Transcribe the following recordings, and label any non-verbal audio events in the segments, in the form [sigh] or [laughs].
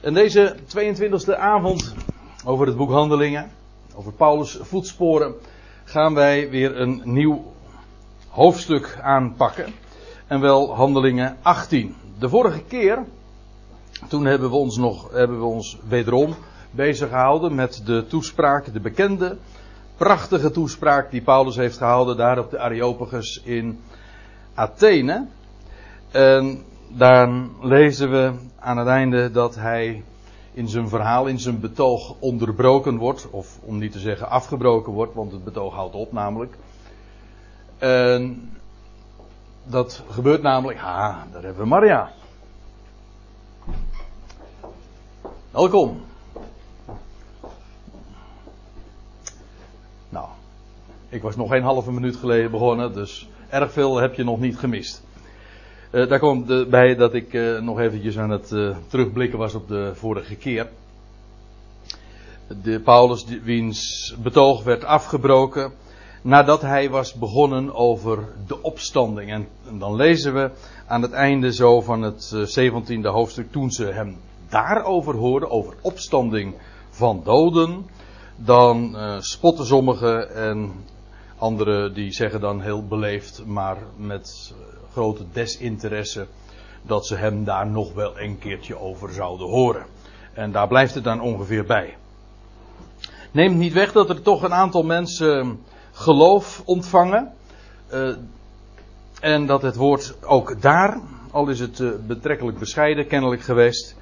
En deze 22e avond over het boek Handelingen, over Paulus' voetsporen, gaan wij weer een nieuw hoofdstuk aanpakken. En wel Handelingen 18. De vorige keer, toen hebben we ons nog, hebben we ons wederom bezig gehouden met de toespraak, de bekende, prachtige toespraak die Paulus heeft gehouden daar op de Areopagus in Athene. En dan lezen we aan het einde dat hij in zijn verhaal, in zijn betoog onderbroken wordt. Of om niet te zeggen afgebroken wordt, want het betoog houdt op namelijk. En dat gebeurt namelijk, ha, daar hebben we Maria. Welkom. Nou, ik was nog geen halve minuut geleden begonnen, dus erg veel heb je nog niet gemist. Uh, daar komt bij dat ik uh, nog eventjes aan het uh, terugblikken was op de vorige keer. De Paulus, wiens betoog werd afgebroken nadat hij was begonnen over de opstanding. En, en dan lezen we aan het einde zo van het 17e hoofdstuk, toen ze hem daarover hoorden, over opstanding van doden, dan spotten sommigen en anderen die zeggen dan heel beleefd, maar met grote desinteresse dat ze hem daar nog wel een keertje over zouden horen. En daar blijft het dan ongeveer bij. Neemt niet weg dat er toch een aantal mensen geloof ontvangen. Uh, en dat het woord ook daar, al is het uh, betrekkelijk bescheiden kennelijk geweest,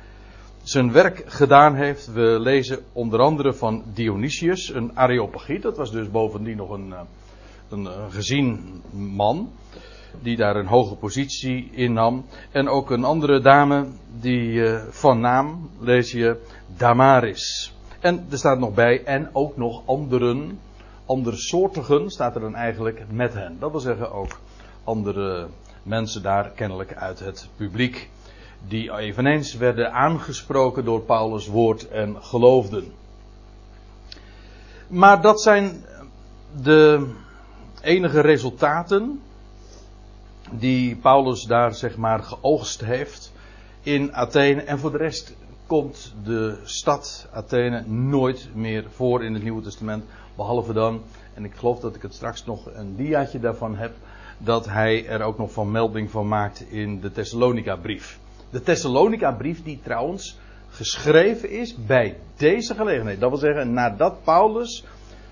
zijn werk gedaan heeft. We lezen onder andere van Dionysius, een Areopagiet. Dat was dus bovendien nog een, uh, een gezien man die daar een hoge positie innam. En ook een andere dame die uh, van naam, lees je, Damaris. En er staat nog bij, en ook nog anderen, andere soortigen, staat er dan eigenlijk met hen. Dat wil zeggen ook andere mensen daar kennelijk uit het publiek. Die eveneens werden aangesproken door Paulus' woord en geloofden. Maar dat zijn de enige resultaten die Paulus daar zeg maar geoogst heeft in Athene. En voor de rest komt de stad Athene nooit meer voor in het Nieuwe Testament. Behalve dan, en ik geloof dat ik het straks nog een diaatje daarvan heb, dat hij er ook nog van melding van maakt in de Thessalonica brief. De Thessalonica brief die trouwens geschreven is bij deze gelegenheid. Dat wil zeggen nadat Paulus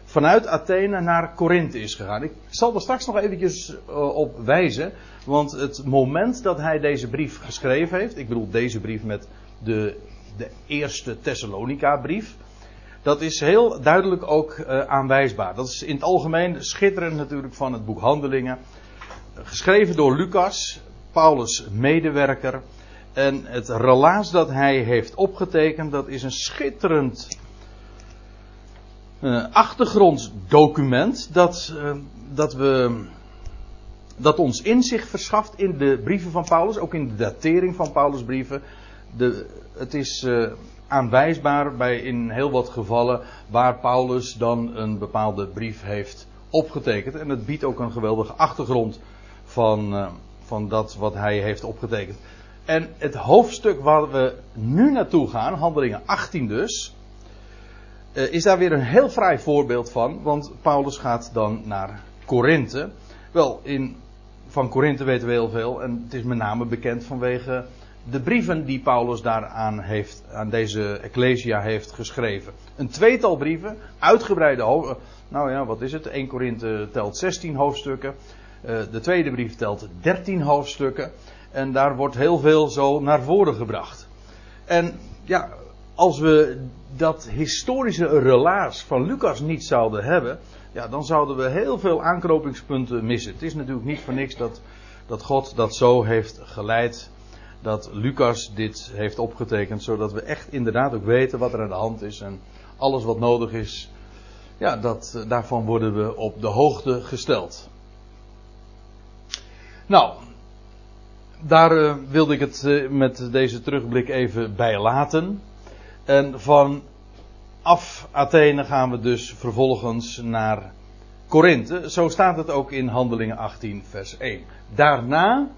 vanuit Athene naar Korinthe is gegaan. Ik zal er straks nog eventjes uh, op wijzen. Want het moment dat hij deze brief geschreven heeft. Ik bedoel deze brief met de, de eerste Thessalonica brief. Dat is heel duidelijk ook uh, aanwijsbaar. Dat is in het algemeen schitterend natuurlijk van het boek Handelingen. Geschreven door Lucas, Paulus' medewerker. En het relaas dat hij heeft opgetekend, dat is een schitterend uh, achtergronddocument dat, uh, dat, we, dat ons inzicht verschaft in de brieven van Paulus, ook in de datering van Paulus' brieven. De, het is uh, aanwijsbaar bij in heel wat gevallen waar Paulus dan een bepaalde brief heeft opgetekend. En het biedt ook een geweldige achtergrond van, van dat wat hij heeft opgetekend. En het hoofdstuk waar we nu naartoe gaan, handelingen 18 dus, is daar weer een heel fraai voorbeeld van. Want Paulus gaat dan naar Korinthe. Wel, in, van Korinthe weten we heel veel. En het is met name bekend vanwege de brieven die Paulus daaraan heeft, aan deze Ecclesia heeft geschreven. Een tweetal brieven, uitgebreide hoofdstukken. Nou ja, wat is het? 1 Korinthe telt 16 hoofdstukken. Uh, de tweede brief telt 13 hoofdstukken. En daar wordt heel veel zo naar voren gebracht. En ja, als we dat historische relaas van Lucas niet zouden hebben, ja, dan zouden we heel veel aanknopingspunten missen. Het is natuurlijk niet voor niks dat, dat God dat zo heeft geleid, dat Lucas dit heeft opgetekend, zodat we echt inderdaad ook weten wat er aan de hand is en alles wat nodig is, ja, dat, daarvan worden we op de hoogte gesteld. Nou, daar uh, wilde ik het uh, met deze terugblik even bij laten. En vanaf Athene gaan we dus vervolgens naar Korinthe. Zo staat het ook in Handelingen 18, vers 1. Daarna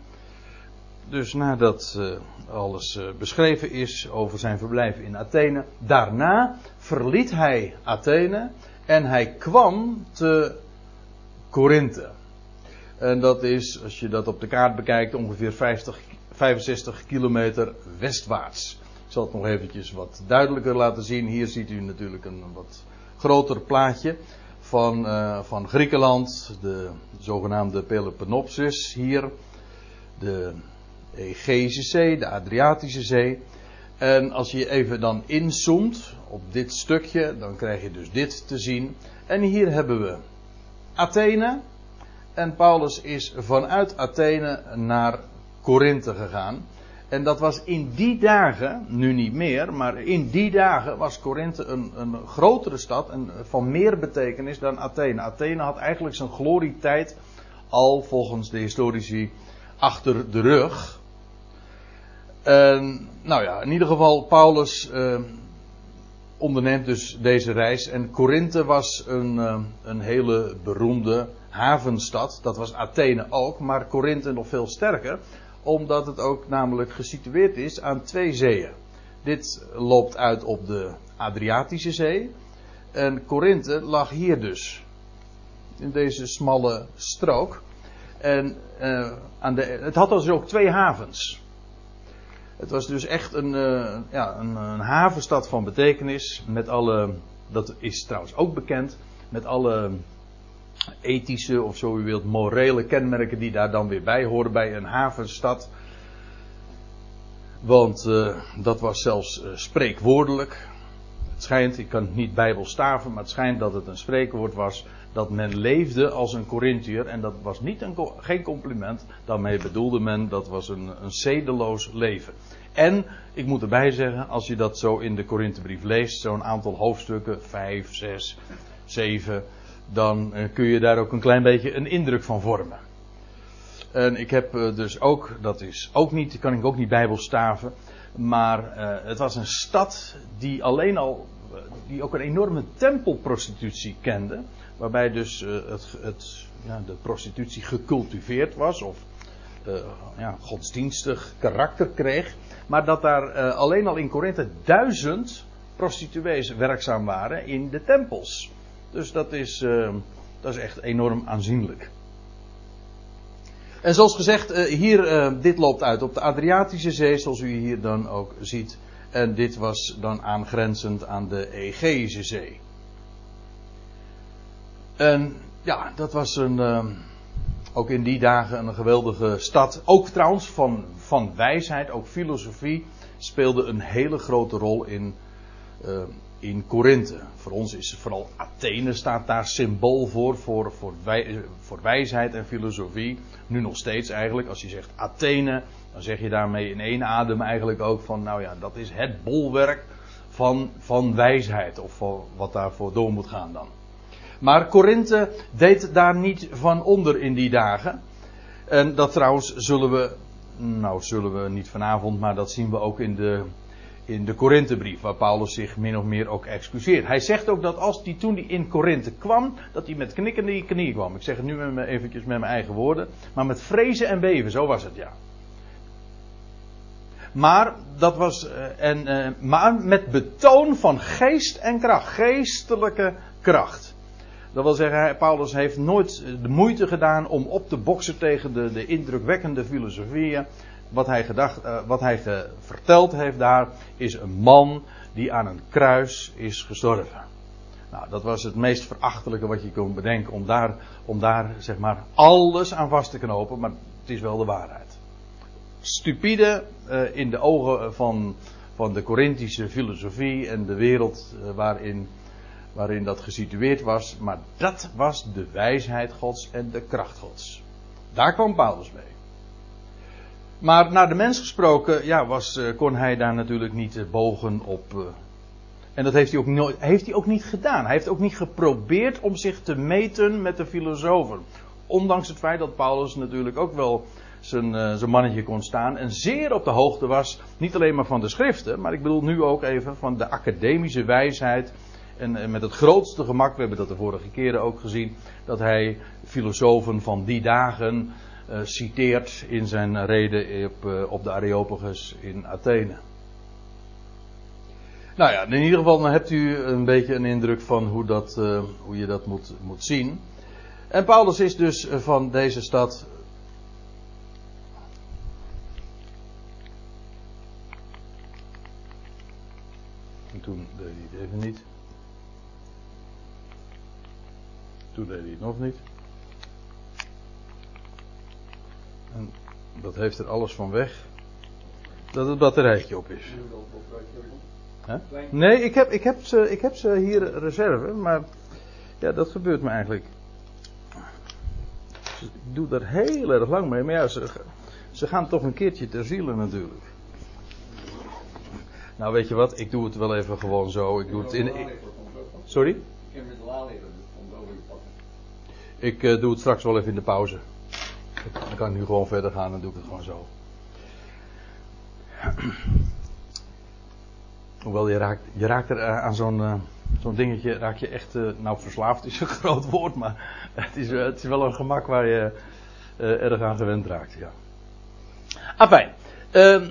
dus nadat uh, alles uh, beschreven is over zijn verblijf in Athene, daarna verliet hij Athene en hij kwam te Korinthe. En dat is, als je dat op de kaart bekijkt, ongeveer 50, 65 kilometer westwaarts. Ik zal het nog eventjes wat duidelijker laten zien. Hier ziet u natuurlijk een wat groter plaatje van, uh, van Griekenland, de zogenaamde Peloponnesus hier, de Egeïsche Zee, de Adriatische Zee. En als je even dan inzoomt op dit stukje, dan krijg je dus dit te zien. En hier hebben we Athene. En Paulus is vanuit Athene naar Korinthe gegaan. En dat was in die dagen, nu niet meer, maar in die dagen was Korinthe een, een grotere stad en van meer betekenis dan Athene. Athene had eigenlijk zijn glorietijd al volgens de historici achter de rug. En, nou ja, in ieder geval, Paulus eh, onderneemt dus deze reis. En Korinthe was een, eh, een hele beroemde havenstad. Dat was Athene ook, maar Korinthe nog veel sterker omdat het ook namelijk gesitueerd is aan twee zeeën. Dit loopt uit op de Adriatische Zee. En Korinthe lag hier dus. In deze smalle strook. En uh, aan de, het had dus ook twee havens. Het was dus echt een, uh, ja, een, een, havenstad van betekenis. Met alle, dat is trouwens ook bekend, met alle ethische of zo u wilt morele kenmerken die daar dan weer bij horen bij een havenstad. Want uh, dat was zelfs uh, spreekwoordelijk. Het schijnt, ik kan het niet bijbel staven, maar het schijnt dat het een spreekwoord was dat men leefde als een Corinthiër. En dat was niet een, geen compliment. Daarmee bedoelde men dat was een, een zedeloos leven. En, ik moet erbij zeggen, als je dat zo in de Korinthebrief leest, zo'n aantal hoofdstukken, vijf, zes, zeven, dan uh, kun je daar ook een klein beetje een indruk van vormen. En ik heb uh, dus ook, dat is ook niet, kan ik ook niet bijbelstaven, maar uh, het was een stad die alleen al, die ook een enorme tempelprostitutie kende, waarbij dus het, het, ja, de prostitutie gecultiveerd was of ja, godsdienstig karakter kreeg, maar dat daar alleen al in Korinthe duizend prostituees werkzaam waren in de tempels. Dus dat is, uh, dat is echt enorm aanzienlijk. En zoals gezegd, uh, hier, uh, dit loopt uit op de Adriatische Zee, zoals u hier dan ook ziet. En dit was dan aangrenzend aan de Egeïsche Zee. En ja, dat was een, ook in die dagen een geweldige stad. Ook trouwens van, van wijsheid, ook filosofie speelde een hele grote rol in, in Korinthe. Voor ons is vooral Athene staat daar symbool voor, voor, voor, wij, voor wijsheid en filosofie. Nu nog steeds eigenlijk, als je zegt Athene, dan zeg je daarmee in één adem eigenlijk ook van, nou ja, dat is het bolwerk van, van wijsheid, of van wat daarvoor door moet gaan dan. Maar Korinthe deed daar niet van onder in die dagen. En dat trouwens zullen we, nou zullen we niet vanavond, maar dat zien we ook in de in de Korinthebrief, waar Paulus zich min of meer ook excuseert. Hij zegt ook dat als hij toen hij in Korinthe kwam, dat hij met knikkende knieën kwam. Ik zeg het nu me, eventjes met mijn eigen woorden, maar met vrezen en beven, zo was het ja. Maar dat was, uh, en, uh, maar met betoon van geest en kracht, geestelijke kracht. Dat wil zeggen, Paulus heeft nooit de moeite gedaan om op te boksen tegen de, de indrukwekkende filosofieën wat hij, gedacht, uh, wat hij verteld heeft daar, is een man die aan een kruis is gestorven. Nou, dat was het meest verachtelijke wat je kon bedenken om daar, om daar zeg maar alles aan vast te knopen, maar het is wel de waarheid. Stupide uh, in de ogen van, van de Corinthische filosofie en de wereld uh, waarin, waarin dat gesitueerd was, maar dat was de wijsheid Gods en de kracht Gods. Daar kwam Paulus mee. Maar naar de mens gesproken, ja, was, uh, kon hij daar natuurlijk niet uh, bogen op. Uh, en dat heeft hij, ook nooit, heeft hij ook niet gedaan. Hij heeft ook niet geprobeerd om zich te meten met de filosofen. Ondanks het feit dat Paulus natuurlijk ook wel zijn, zijn mannetje kon staan. En zeer op de hoogte was, niet alleen maar van de schriften, maar ik bedoel nu ook even van de academische wijsheid. En, en met het grootste gemak, we hebben dat de vorige keren ook gezien, dat hij filosofen van die dagen uh, citeert in zijn reden op, uh, op de Areopagus in Athene. Nou ja, in ieder geval hebt u een beetje een indruk van hoe, dat, uh, hoe je dat moet, moet zien. En Paulus is dus van deze stad. En toen deed hij het even niet. Toen deed hij het nog niet. En dat heeft er alles van weg. Dat het batterijtje op is. Nee, ik heb, ik, heb ze, ik heb ze hier reserve, maar ja, dat gebeurt me eigenlijk. Ik doe daar heel erg lang mee, maar ja, ze, ze gaan toch een keertje ter ziele natuurlijk. Nou, weet je wat, ik doe het wel even gewoon zo. Ik doe het in. Sorry? Ik heb met de Ik uh, doe het straks wel even in de pauze. Dan kan ik nu gewoon verder gaan en doe ik het gewoon zo. Hoewel je raakt, je raakt er uh, aan zo'n uh, zo'n dingetje, raak je echt, uh, nou verslaafd is een [laughs] groot woord, maar het is, het is wel een gemak waar je erg aan gewend raakt. Ja. Afijn, ehm,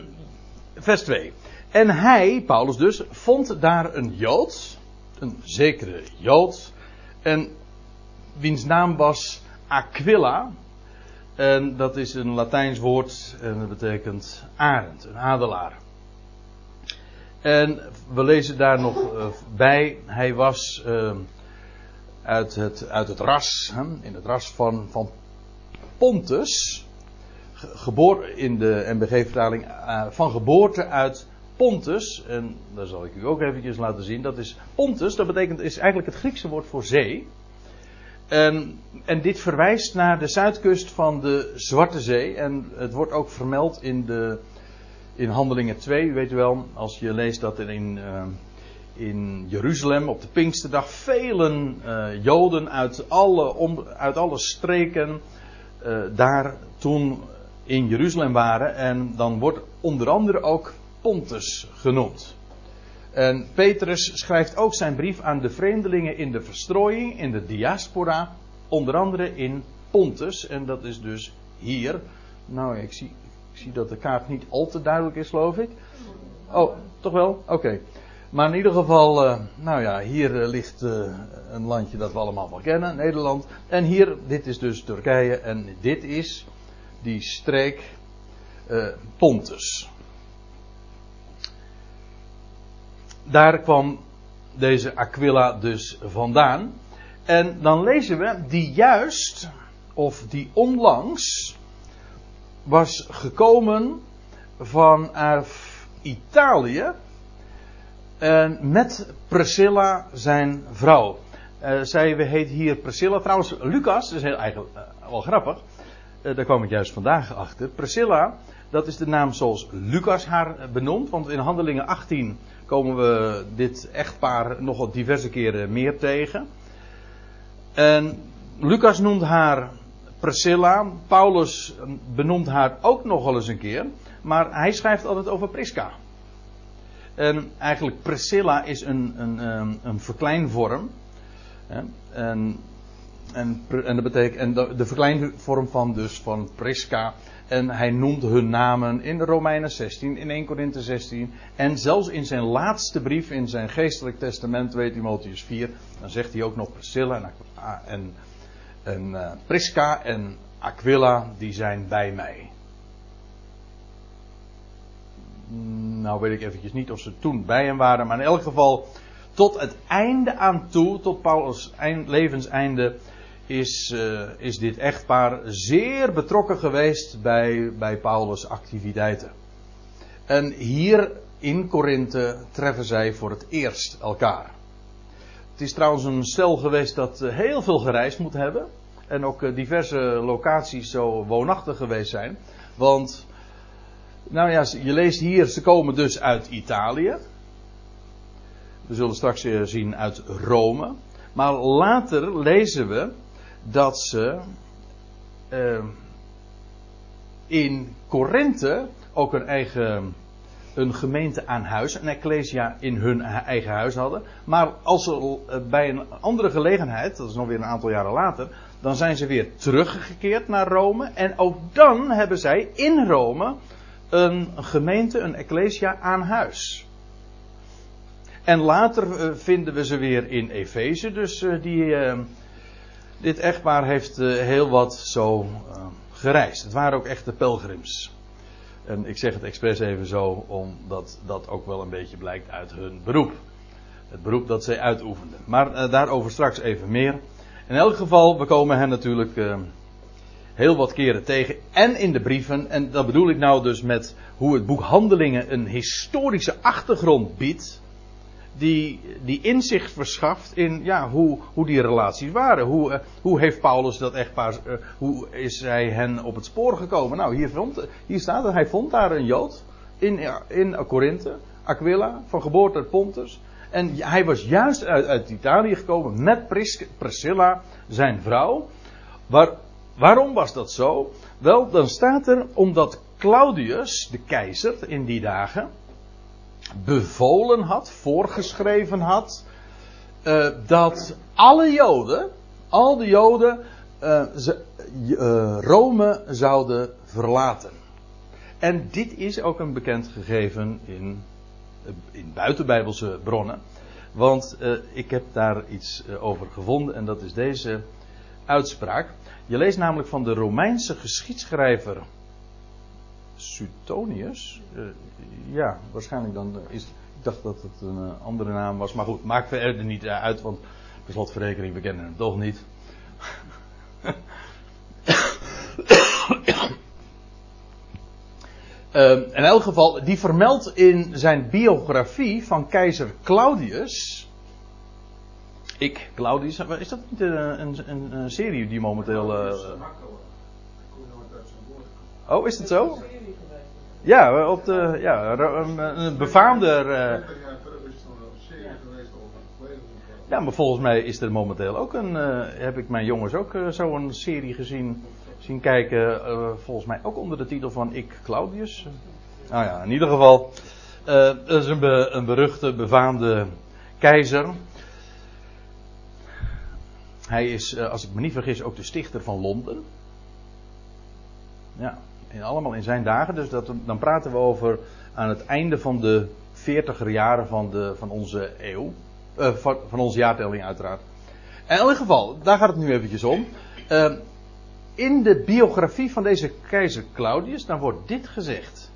vers 2. En hij, Paulus dus, vond daar een Jood, een zekere Jood, en wiens naam was Aquila. En dat is een Latijns woord en dat betekent arend, een adelaar. En we lezen daar nog uh, bij, hij was uh, uit, het, uit het ras, in het ras van, van Pontus, geboren in de MBG-vertaling, uh, van geboorte uit Pontus, en daar zal ik u ook eventjes laten zien, dat is Pontus, dat betekent, is eigenlijk het Griekse woord voor zee. En, en, dit verwijst naar de zuidkust van de Zwarte Zee. En het wordt ook vermeld in, de, in Handelingen 2. U weet wel, als je leest dat er in, uh, in Jeruzalem op de Pinksterdag velen uh, Joden uit alle, om, uit alle streken uh, daar toen in Jeruzalem waren. En dan wordt onder andere ook Pontus genoemd. En Petrus schrijft ook zijn brief aan de vreemdelingen in de verstrooiing, in de diaspora, onder andere in Pontus. En dat is dus hier. Nou, ik zie, ik zie dat de kaart niet al te duidelijk is, geloof ik. Oh, toch wel? Oké. Maar in ieder geval, uh, nou ja, hier uh, ligt uh, een landje dat we allemaal wel kennen, Nederland. En hier, dit is dus Turkije en dit is die streek Pontus. Daar kwam deze Aquila dus vandaan. En dan lezen we die juist, of die onlangs, was gekomen vanuit Italië. En met Priscilla, zijn vrouw. Uh, zij heet hier Priscilla. Trouwens, Lucas, dat is heel, eigenlijk uh, wel grappig. Uh, daar kwam ik juist vandaag achter. Priscilla, dat is de naam zoals Lucas haar benoemt. Want in Handelingen 18 komen we dit echtpaar nog wat diverse keren meer tegen. En Lucas noemt haar Priscilla. Paulus benoemt haar ook nog wel eens een keer. Maar hij schrijft altijd over Prisca. En eigenlijk Priscilla is een, een, een, een verkleinvorm. En, en, en, dat betekent, en de, de verkleinvorm van dus van Prisca en hij noemt hun namen in de Romeinen 16, in 1 Korinthe 16. En zelfs in zijn laatste brief, in zijn geestelijk testament, 2 Timotheus 4. Dan zegt hij ook nog Priscilla en, en, en uh, Prisca en Aquila, die zijn bij mij. Nou weet ik eventjes niet of ze toen bij hem waren, maar in elk geval tot het einde aan toe, tot Paulus' levenseinde, is, uh, is dit echtpaar zeer betrokken geweest bij, bij Paulus' activiteiten. En hier in Korinthe treffen zij voor het eerst elkaar. Het is trouwens een stel geweest dat eh, heel veel gereisd moet hebben. En ook eh, diverse locaties zo woonachtig geweest zijn. Want, nou ja, je leest hier, ze komen dus uit Italië. We zullen straks zien uit Rome. Maar later lezen we dat ze uh, in Korinthe ook een eigen een gemeente aan huis, een ecclesia in hun eigen huis hadden. Maar als ze uh, bij een andere gelegenheid, dat is nog weer een aantal jaren later, Dan zijn ze weer teruggekeerd naar Rome. En ook dan hebben zij in Rome een gemeente, een ecclesia aan huis. En later eh, vinden we ze weer in Efeze. Dus uh, die, uh, dit echtpaar heeft heel wat zo gereisd. Het waren ook echte pelgrims. En ik zeg het expres even zo, omdat dat ook wel een beetje blijkt uit hun beroep. Het beroep dat zij uitoefenden. Maar daarover straks even meer. In elk geval, we komen hen natuurlijk heel wat keren tegen. En in de brieven. En dat bedoel ik nou dus met hoe het boek Handelingen een historische achtergrond biedt die, die inzicht verschaft in ja, hoe, hoe die relaties waren. Hoe, uh, hoe heeft Paulus dat echtpaar, uh, hoe is hij hen op het spoor gekomen? Nou, hier, vond, hier staat het, hij vond daar een Jood in, in Korinthe, Aquila, van geboorte Pontus. En hij was juist uit, uit Italië gekomen met Pris, Priscilla, zijn vrouw. Waar, waarom was dat zo? Wel, dan staat er omdat Claudius, de keizer in die dagen, bevolen had, voorgeschreven had, uh, dat alle Joden, al de Joden, uh, ze, uh, Rome zouden verlaten. En dit is ook een bekend gegeven in, in buitenbijbelse bronnen. Want ik heb daar iets over gevonden en dat is deze uitspraak. Je leest namelijk van de Romeinse geschiedschrijver Suetonius. Uh, ja, waarschijnlijk dan eh, is. Ik dacht dat het een uh, andere naam was. Maar goed, maakt verder niet uit, want per slotverrekening, we kennen hem toch niet. uh, [coughs] in elk geval, die vermeldt in zijn biografie van keizer Claudius. Ik, Claudius, is dat niet een, een, een serie die momenteel. Oh, is het zo? Ja, op de, ja een, befaamde. Uh, ja, maar volgens mij is er momenteel ook een. Uh, heb ik mijn jongens ook uh, zo'n serie gezien. Zien kijken. volgens mij ook onder de titel van Ik Claudius. Nou ja, in ieder geval. dat is een, een beruchte, befaamde keizer. Hij is, als ik me niet vergis, ook de stichter van Londen. Ja, in, allemaal in zijn dagen. Dus dat, dan praten we over aan het einde van de 40er jaren van, de, van onze eeuw. Uh, van, onze jaartelling uiteraard. In elk geval, daar gaat het nu eventjes om. Uh, in de biografie van deze keizer Claudius, dan wordt dit gezegd.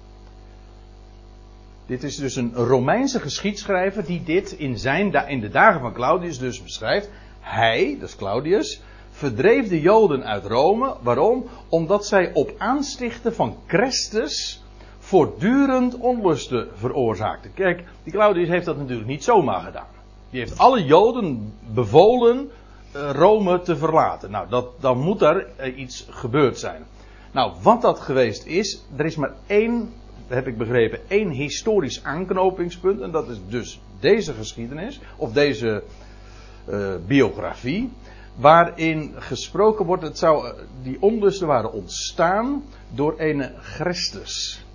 Dit is dus een Romeinse geschiedschrijver die dit in, zijn, in de dagen van Claudius dus beschrijft. Hij, dat is Claudius, verdreef de Joden uit Rome. Waarom? Omdat zij op aanstichten van Christus voortdurend onlusten veroorzaakten. Kijk, die Claudius heeft dat natuurlijk niet zomaar gedaan. Die heeft alle Joden bevolen uh, Rome te verlaten. Nou, dat, dan moet er uh, iets gebeurd zijn. Nou, wat dat geweest is, er is maar één, heb ik begrepen, één historisch aanknopingspunt. En dat is dus deze geschiedenis, of deze uh, biografie waarin gesproken wordt, het zou, die onlusten waren ontstaan door een Christus.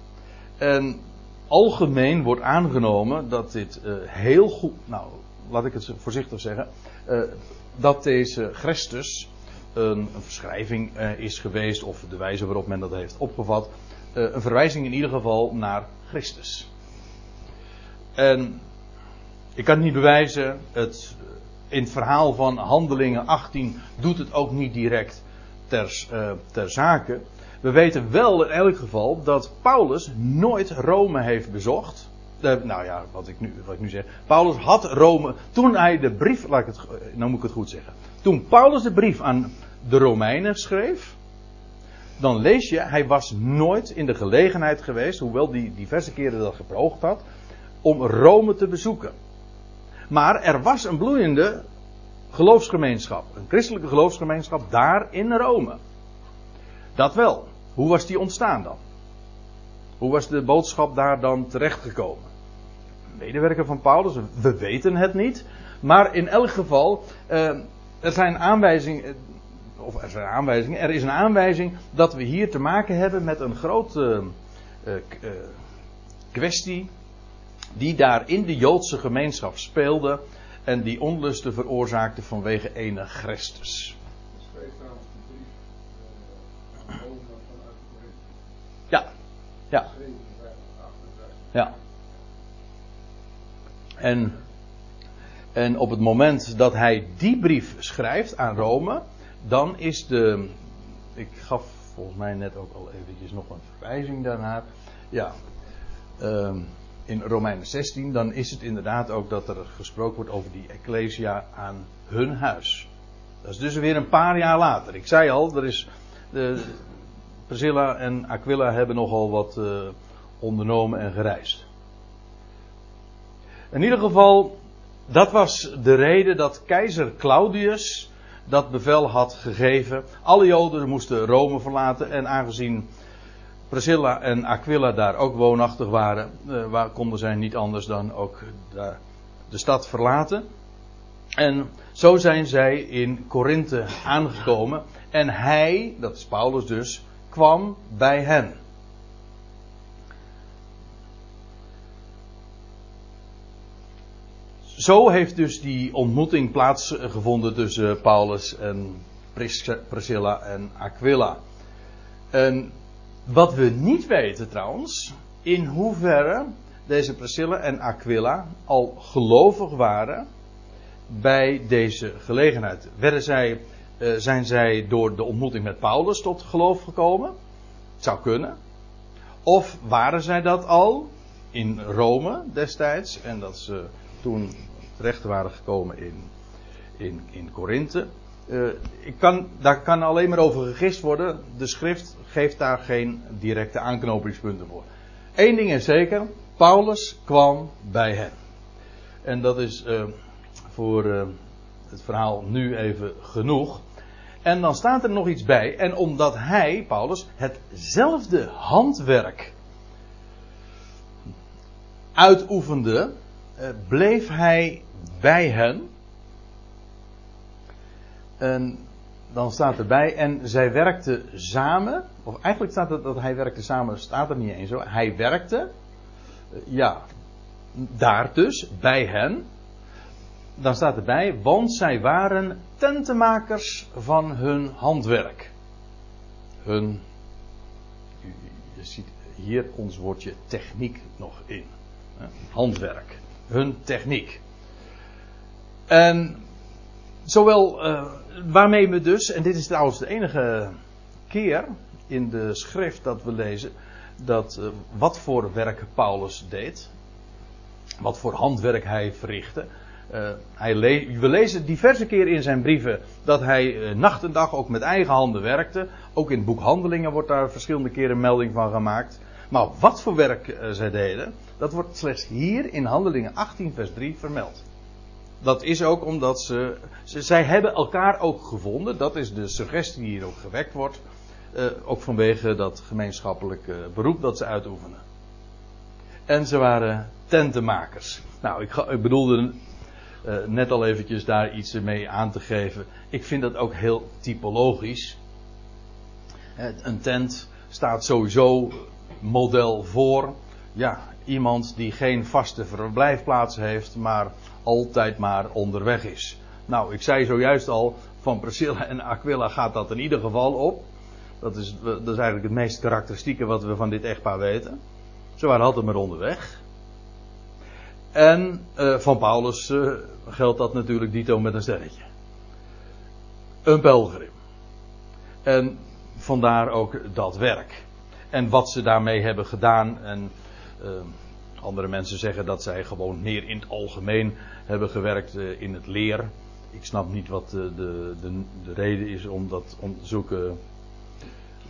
En algemeen wordt aangenomen dat dit uh, heel goed, nou laat ik het voorzichtig zeggen, uh, dat deze Christus een, een verschrijving uh, is geweest, of de wijze waarop men dat heeft opgevat, een verwijzing in ieder geval naar Christus. En ik kan het niet bewijzen, het in het verhaal van Handelingen 18 doet het ook niet direct ter, uh, ter zake. We weten wel in elk geval dat Paulus nooit Rome heeft bezocht. Uh, nou ja, wat ik, nu, wat ik nu zeg. Paulus had Rome. Toen hij de brief. Laat ik het, nou moet ik het goed zeggen. Toen Paulus de brief aan de Romeinen schreef. Dan lees je, hij was nooit in de gelegenheid geweest, hoewel hij diverse keren dat geproogd had, om Rome te bezoeken. Maar er was een bloeiende geloofsgemeenschap. Een christelijke geloofsgemeenschap daar in Rome. Dat wel. Hoe was die ontstaan dan? Hoe was de boodschap daar dan terechtgekomen? Medewerker van Paulus, we weten het niet. Maar in elk geval, eh, er zijn aanwijzingen, of er zijn aanwijzingen, er is een aanwijzing dat we hier te maken hebben met een grote uh, kwestie die daar in de Joodse gemeenschap speelde en die onlusten veroorzaakte vanwege ene Christus. Ja, ja. Ja. En, en op het moment dat hij die brief schrijft aan Rome, dan is de. Ik gaf volgens mij net ook al eventjes nog een verwijzing daarnaar. Ja. Ehm, in Romeinen 16, dan is het inderdaad ook dat er gesproken wordt over die Ecclesia aan hun huis. Dat is dus weer een paar jaar later. Ik zei al, er is, de, Priscilla en Aquila hebben nogal wat uh, ondernomen en gereisd. In ieder geval, dat was de reden dat keizer Claudius dat bevel had gegeven. Alle Joden moesten Rome verlaten en aangezien Priscilla en Aquila daar ook woonachtig waren, uh, waar konden zij niet anders dan ook de, de stad verlaten. En zo zijn zij in Korinthe aangekomen. En hij, dat is Paulus dus, kwam bij hen. Zo heeft dus die ontmoeting plaatsgevonden tussen Paulus en Priscilla en Aquila. En wat we niet weten trouwens, in hoeverre deze Priscilla en Aquila al gelovig waren bij deze gelegenheid. Werden zij, uh, zijn zij door de ontmoeting met Paulus tot geloof gekomen? Het zou kunnen. Of waren zij dat al in Rome destijds en dat ze toen terecht waren gekomen in, in, in Korinthe? Uh, ik kan, daar kan alleen maar over gegist worden. De schrift geeft daar geen directe aanknopingspunten voor. Eén ding is zeker: Paulus kwam bij hen. En dat is uh, voor uh, het verhaal nu even genoeg. En dan staat er nog iets bij. En omdat hij, Paulus, hetzelfde handwerk uitoefende, bleef hij bij hen. En dan staat erbij, en zij werkten samen, of eigenlijk staat het dat hij werkte samen, staat er niet eens zo. Hij werkte, ja, daar dus, bij hen. Dan staat erbij, want zij waren tentenmakers van hun handwerk. Hun, je ziet hier ons woordje techniek nog in. Handwerk. Hun techniek. En zowel, uh, waarmee we dus, en dit is trouwens de enige keer in de schrift dat we lezen, dat uh, wat voor werk Paulus deed, wat voor handwerk hij verrichtte. Uh, hij le we lezen diverse keren in zijn brieven dat hij nacht en dag ook met eigen handen werkte. Ook in het boek Handelingen wordt daar verschillende keren melding van gemaakt. Maar wat voor werk zij deden, dat wordt slechts hier in Handelingen 18 vers 3 vermeld. Dat is ook omdat ze, ze, Zij hebben elkaar ook gevonden. Dat is de suggestie die hier ook gewekt wordt. Uh, ook vanwege dat gemeenschappelijk uh, beroep dat ze uitoefenen. En ze waren tentenmakers. Nou, ik, ik bedoelde uh, net al eventjes daar iets mee aan te geven. Ik vind dat ook heel typologisch. Een tent staat sowieso model voor. Ja, iemand die geen vaste verblijfplaats heeft, maar altijd maar onderweg is. Nou, ik zei zojuist al, van Priscilla en Aquila gaat dat in ieder geval op. Dat is, is eigenlijk het meest karakteristieke wat we van dit echtpaar weten. Ze waren altijd maar onderweg. En uh, van Paulus uh, geldt dat natuurlijk dito met een sterretje. Een pelgrim. En vandaar ook dat werk. En wat ze daarmee hebben gedaan. En uh, andere mensen zeggen dat zij gewoon meer in het algemeen hebben gewerkt uh, in het leer. Ik snap niet wat de, de, de, de, reden is om, dat, om zulke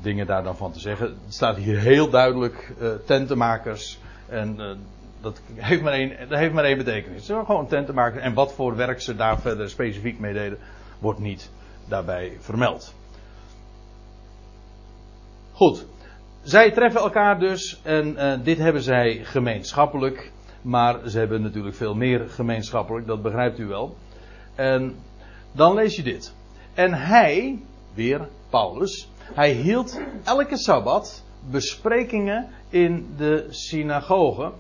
dingen daar dan van te zeggen. Het staat hier heel duidelijk uh, tentenmakers. En dat, heeft maar één, dat heeft maar één betekenis. Ze zijn gewoon tentenmakers. En wat voor werk ze daar verder specifiek mee deden, wordt niet daarbij vermeld. Goed. Zij treffen elkaar dus en uh, dit hebben zij gemeenschappelijk. Maar ze hebben natuurlijk veel meer gemeenschappelijk, dat begrijpt u wel. En dan lees je dit. En hij, weer Paulus, hij hield elke sabbat besprekingen in de synagoge.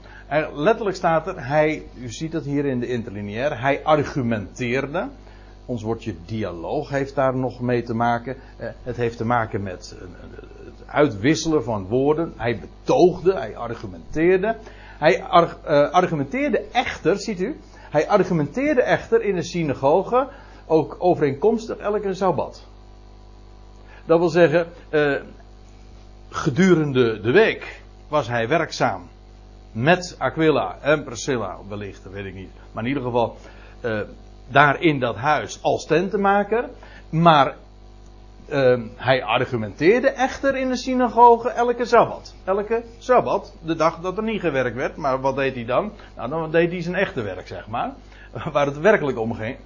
letterlijk staat er, hij, u ziet dat hier in de interlineair, hij argumenteerde. Ons woordje dialoog heeft daar nog mee te maken. Eh, het heeft te maken met het uitwisselen van woorden. Hij betoogde, hij argumenteerde. Hij argumenteerde echter, ziet u, hij argumenteerde echter in de synagoge ook overeenkomstig elke sabbat. Dat wil zeggen, gedurende de week was hij werkzaam met Aquila en Priscilla, wellicht, dat weet ik niet. Maar in ieder geval daar in dat huis als tentenmaker. Maar uh, hij argumenteerde echter in de synagoge elke sabbat. Elke sabbat, de dag dat er niet gewerkt werd. Maar wat deed hij dan? Nou, dan deed hij zijn echte werk, zeg maar. [laughs] Waar het werkelijk om ging.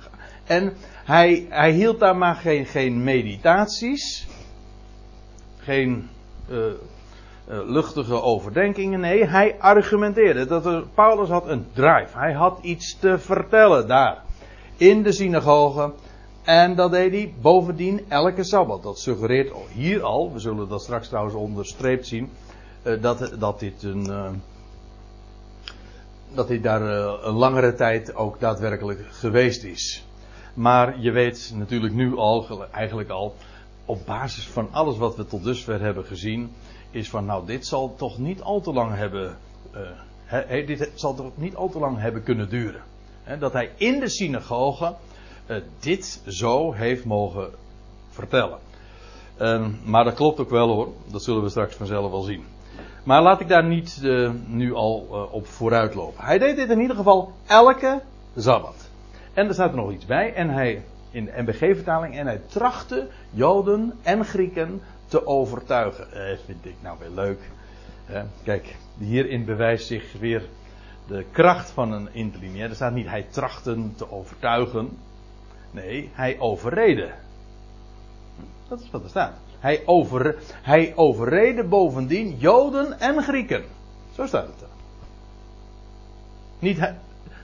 En hij, hij hield daar maar geen, geen meditaties. Geen uh, luchtige overdenkingen. Nee, hij argumenteerde. Dat er, Paulus had een drive. Hij had iets te vertellen daar. In de synagoge. En dat deed hij bovendien elke sabbat. Dat suggereert hier al, we zullen dat straks trouwens onderstreept zien, uh, dat, dat dit een. Uh, dat hij daar een langere tijd ook daadwerkelijk geweest is. Maar je weet natuurlijk nu al, eigenlijk al, op basis van alles wat we tot dusver hebben gezien, is van nou, dit zal toch niet al te lang hebben, dit zal toch niet al te lang hebben kunnen duren. Dat hij in de synagoge uh, dit zo heeft mogen vertellen. Uh, maar dat klopt ook wel hoor, dat zullen we straks vanzelf wel zien. Maar laat ik daar niet uh, nu al op vooruit lopen. Hij deed dit in ieder geval elke zabbat. En er staat er nog iets bij. En hij in de MBG-vertaling. En hij trachtte Joden en Grieken te overtuigen. Eh, vind ik nou weer leuk. Eh, kijk, hierin bewijst zich weer de kracht van een interlinie. Er staat niet hij trachten te overtuigen. Nee, hij overreden. Dat is wat er staat. Hij, over, hij overreden bovendien Joden en Grieken. Zo staat het er.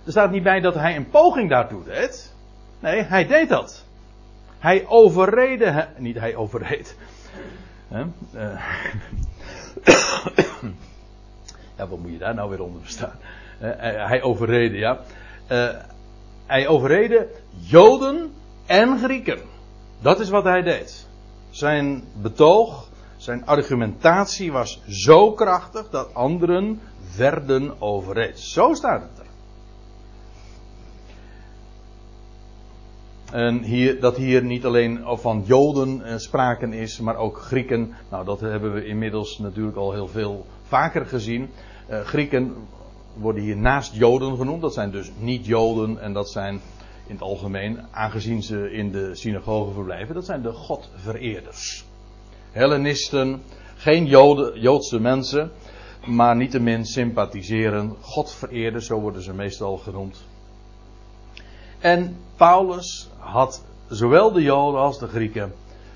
Er staat niet bij dat hij een poging daartoe deed. Nee, hij deed dat. Hij overrede, niet hij overreed. Uh, [coughs] ja, wat moet je daar nou weer onder verstaan? Uh, hij overrede, ja. Uh, hij overrede Joden en Grieken. Dat is wat hij deed. Zijn betoog, zijn argumentatie was zo krachtig dat anderen werden overreed. Zo staat het er. En hier, dat hier niet alleen van Joden spraken is, maar ook Grieken. Nou, dat hebben we inmiddels natuurlijk al heel veel vaker gezien. Grieken worden hier naast Joden genoemd. Dat zijn dus niet Joden en dat zijn in het algemeen, aangezien ze in de synagoge verblijven, dat zijn de Godvereerders. Hellenisten, geen Joden, Joodse mensen, maar niettemin sympathiseren. Godvereerders, zo worden ze meestal genoemd. En Paulus had zowel de Joden als de Grieken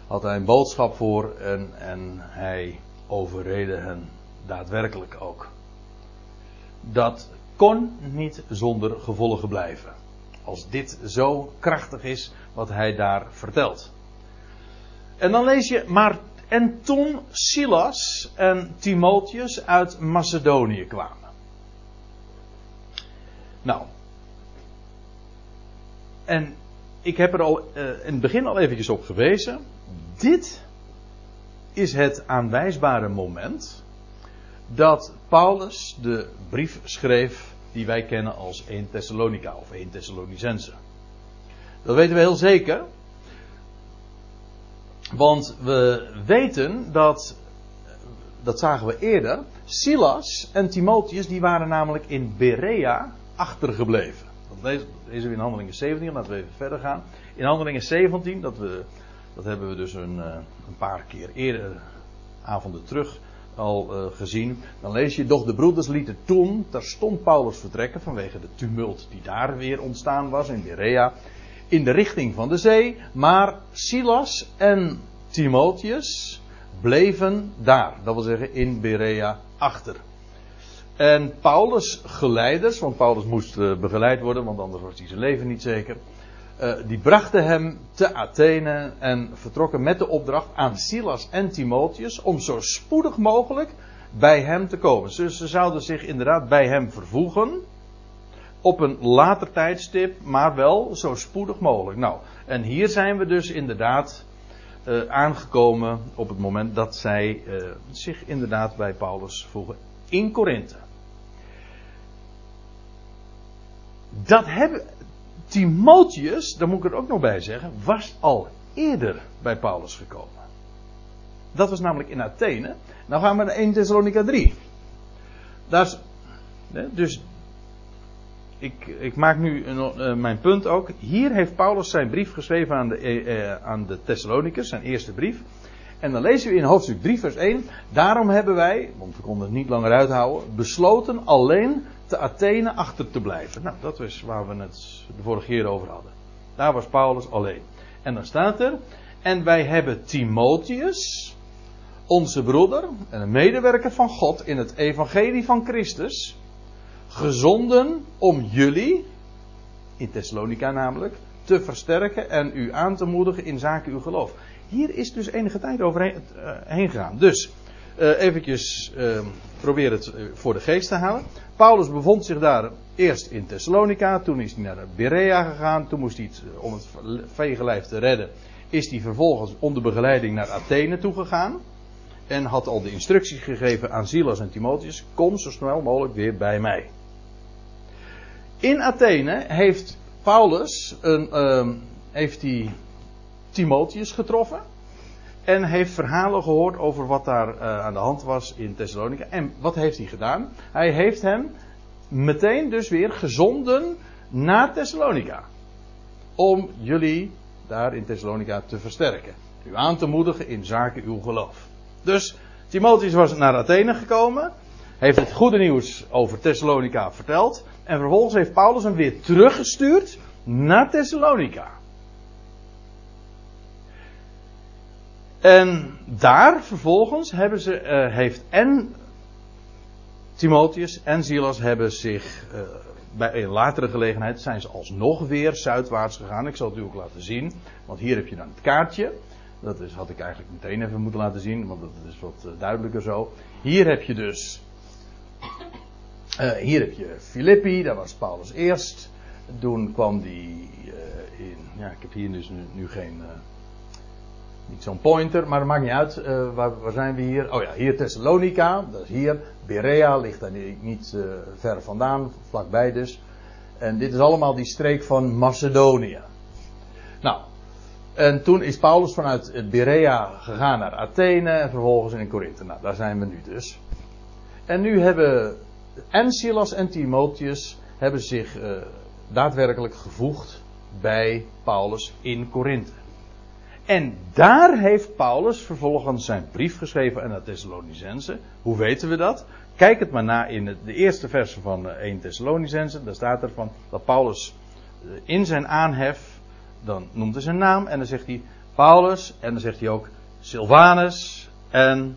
had hij een boodschap voor en, en hij overrede hen daadwerkelijk ook. Dat kon niet zonder gevolgen blijven. Als dit zo krachtig is wat hij daar vertelt. En dan lees je, maar en toen Silas en Timotheus uit Macedonië kwamen. Nou, en ik heb er al uh, in het begin al eventjes op gewezen. Dit is het aanwijsbare moment dat Paulus de brief schreef die wij kennen als 1 Thessalonica of 1 Thessalonicense. Dat weten we heel zeker. Want we weten dat, dat zagen we eerder, Silas en Timotheus die waren namelijk in Berea achtergebleven. Dat lezen we in Handelingen 17, laten we even verder gaan. In Handelingen 17, dat, we, dat hebben we dus een, eh, een paar keer eerder, avonden terug, al uh, gezien. Dan lees je, doch de broeders lieten toen terstond Paulus vertrekken vanwege de tumult die daar weer ontstaan was in Berea. In de richting van de zee, maar Silas en Timotheus bleven daar. Dat wil zeggen in Berea achter. En Paulus' geleiders, want Paulus moest uh, begeleid worden, want anders was hij zijn leven niet zeker. Uh, die brachten hem te Athene en vertrokken met de opdracht aan Silas en Timotheus om zo spoedig mogelijk bij hem te komen. Dus ze zouden zich inderdaad bij hem vervoegen. op een later tijdstip, maar wel zo spoedig mogelijk. Nou, en hier zijn we dus inderdaad uh, aangekomen op het moment dat zij uh, zich inderdaad bij Paulus voegen in Korinthe. Dat hebben Timotheus, daar moet ik er ook nog bij zeggen, was al eerder bij Paulus gekomen. Dat was namelijk in Athene. Nou gaan we naar 1 Thessalonica 3. Daar is, dus ik, ik, maak nu een, uh, mijn punt ook. Hier heeft Paulus zijn brief geschreven aan de, uh, aan de Thessalonicus, zijn eerste brief. En dan lezen we in hoofdstuk 3, vers 1. Daarom hebben wij, want we konden het niet langer uithouden, besloten alleen te Athene achter te blijven. Nou, dat is waar we het de vorige keer over hadden. Daar was Paulus alleen. En dan staat er. En wij hebben Timotheus, onze broeder en een medewerker van God in het evangelie van Christus, gezonden om jullie, in Thessalonica namelijk, te versterken en u aan te moedigen in zaken uw geloof. Hier is dus enige tijd overheen uh, heen gegaan. Dus, eventjes uh, probeer het voor de geest te halen. Paulus bevond zich daar eerst in Thessalonica, toen is hij naar Berea gegaan, toen moest hij, het, om het vegenlijf te redden, is hij vervolgens onder begeleiding naar Athene toegegaan. En had al de instructies gegeven aan Silas en Timotheus: kom zo snel mogelijk weer bij mij. In Athene heeft Paulus een, uh, heeft Timotheus getroffen. En heeft verhalen gehoord over wat daar uh, aan de hand was in Thessalonica. En wat heeft hij gedaan? Hij heeft hem meteen dus weer gezonden naar Thessalonica. Om jullie daar in Thessalonica te versterken. U aan te moedigen in zaken uw geloof. Dus Timotheus was naar Athene gekomen. Heeft het goede nieuws over Thessalonica verteld. En vervolgens heeft Paulus hem weer teruggestuurd naar Thessalonica. En daar vervolgens hebben ze, uh, heeft en Timotheus en Silas hebben zich uh, bij een latere gelegenheid zijn ze alsnog weer zuidwaarts gegaan. Ik zal het u ook laten zien, want hier heb je dan het kaartje. Dat is, had ik eigenlijk meteen even moeten laten zien, want dat is wat uh, duidelijker zo. Hier heb je dus, hier heb je Filippi, daar was Paulus eerst. Toen kwam die in, ja ik heb hier dus nu, nu geen niet zo'n pointer, maar dat maakt niet uit. Uh, waar, zijn we hier? Oh ja, hier Thessalonica. Dat is hier. Berea ligt daar niet uh, ver vandaan, vlakbij dus. En dit is allemaal die streek van Macedonië. Nou, en toen is Paulus vanuit Berea gegaan naar Athene en vervolgens in Korinthe. Nou, daar zijn we nu dus. En nu hebben en en Timotheus hebben zich uh, daadwerkelijk gevoegd bij Paulus in Korinthe. En daar heeft Paulus vervolgens zijn brief geschreven aan de Thessalonicense. Hoe weten we dat? Kijk het maar na in de eerste versen van 1 eh, Thessalonicense. Daar staat er van dat Paulus eh, in zijn aanhef, dan noemt hij zijn naam en dan zegt hij Paulus en dan zegt hij ook Silvanus en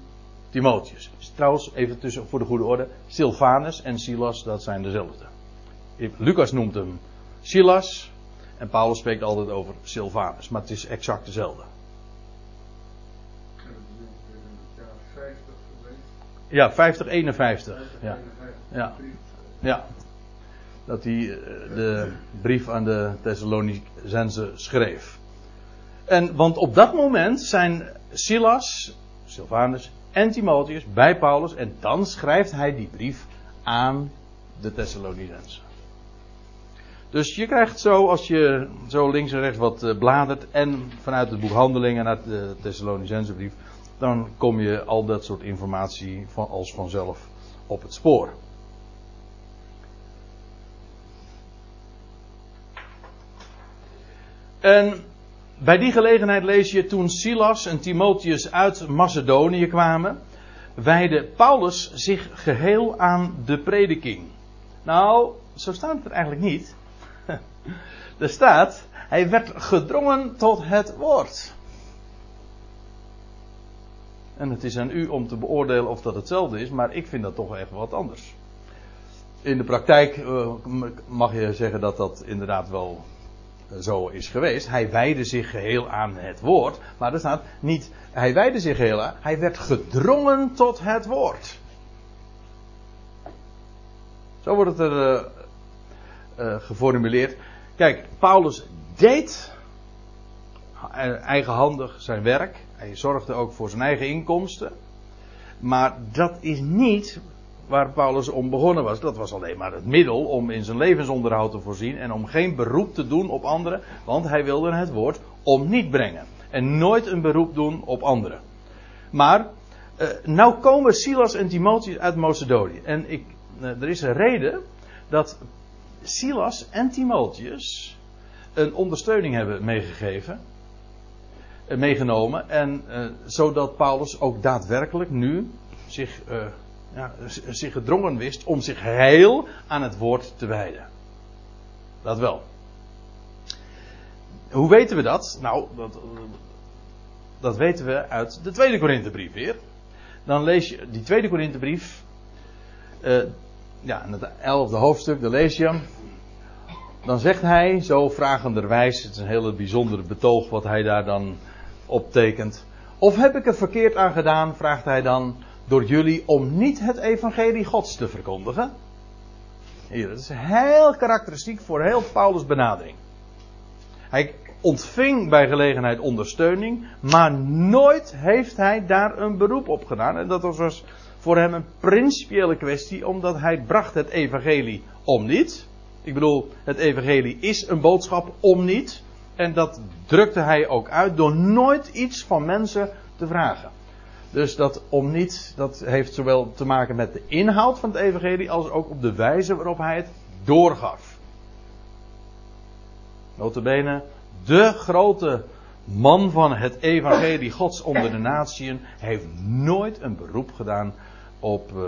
Timotheus. Trouwens, even tussen voor de goede orde, Silvanus en Silas, dat zijn dezelfde. Lucas noemt hem Silas, en Paulus spreekt altijd over Silvanus, maar het is exact dezelfde. Ja, 50, 51. Ja. Ja. ja. Dat hij eh, de brief aan de Thessalonicense schreef. En, want op dat moment zijn Silas, Silvanus en Timotheus bij Paulus. En dan schrijft hij die brief aan de Thessalonicense. Dus je krijgt zo, als je zo links en rechts wat eh, bladert en vanuit het boek Handelingen naar de Thessalonicense brief, dan kom je al dat soort informatie van, als vanzelf op het spoor. En bij die gelegenheid lees je toen Silas en Timotheus uit Macedonië kwamen, wijde Paulus zich geheel aan de prediking. Nou, zo staat het er eigenlijk niet. Er staat, hij werd gedrongen tot het woord. En het is aan u om te beoordelen of dat hetzelfde is, maar ik vind dat toch even wat anders. In de praktijk uh, mag je zeggen dat dat inderdaad wel uh, zo is geweest. Hij wijde zich geheel aan het woord, maar er staat niet, hij wijde zich geheel aan, hij werd gedrongen tot het woord. Zo wordt het er uh, geformuleerd. Kijk, Paulus deed eigenhandig zijn werk. Hij zorgde ook voor zijn eigen inkomsten. Maar dat is niet waar Paulus om begonnen was. Dat was alleen maar het middel om in zijn levensonderhoud te voorzien en om geen beroep te doen op anderen, want hij wilde het woord om niet brengen. En nooit een beroep doen op anderen. Maar, uh, nou komen Silas en Timotheus uit Macedonië. En ik, uh, er is een reden dat Silas en Timotheus een ondersteuning hebben meegegeven. Uh, meegenomen. En zodat Paulus ook daadwerkelijk nu zich ja, zich gedrongen wist om zich heel aan het woord te wijden. Dat wel. Hoe weten we dat? Nou, dat, dat weten we uit de tweede Korinthebrief weer. Dan lees je die tweede Korinthebrief. Uh, ja, in het elfde hoofdstuk, dan lees je hem. Dan zegt hij, zo vragenderwijs, het is een hele bijzondere betoog wat hij daar dan optekent. Of heb ik er verkeerd aan gedaan, vraagt hij dan door jullie om niet het evangelie Gods te verkondigen. Hier, dat is heel karakteristiek voor heel Paulus' benadering. Hij ontving bij gelegenheid ondersteuning, maar nooit heeft hij daar een beroep op gedaan. En dat was voor hem een principiële kwestie, omdat hij bracht het evangelie om niet. Ik bedoel, het evangelie is een boodschap om niet. En dat drukte hij ook uit door nooit iets van mensen te vragen. Dus dat om niet, dat heeft zowel te maken met de inhoud van het evangelie als ook op de wijze waarop hij het doorgaf. Notabene, de grote man van het evangelie Gods onder de natieën heeft nooit een beroep gedaan op, uh,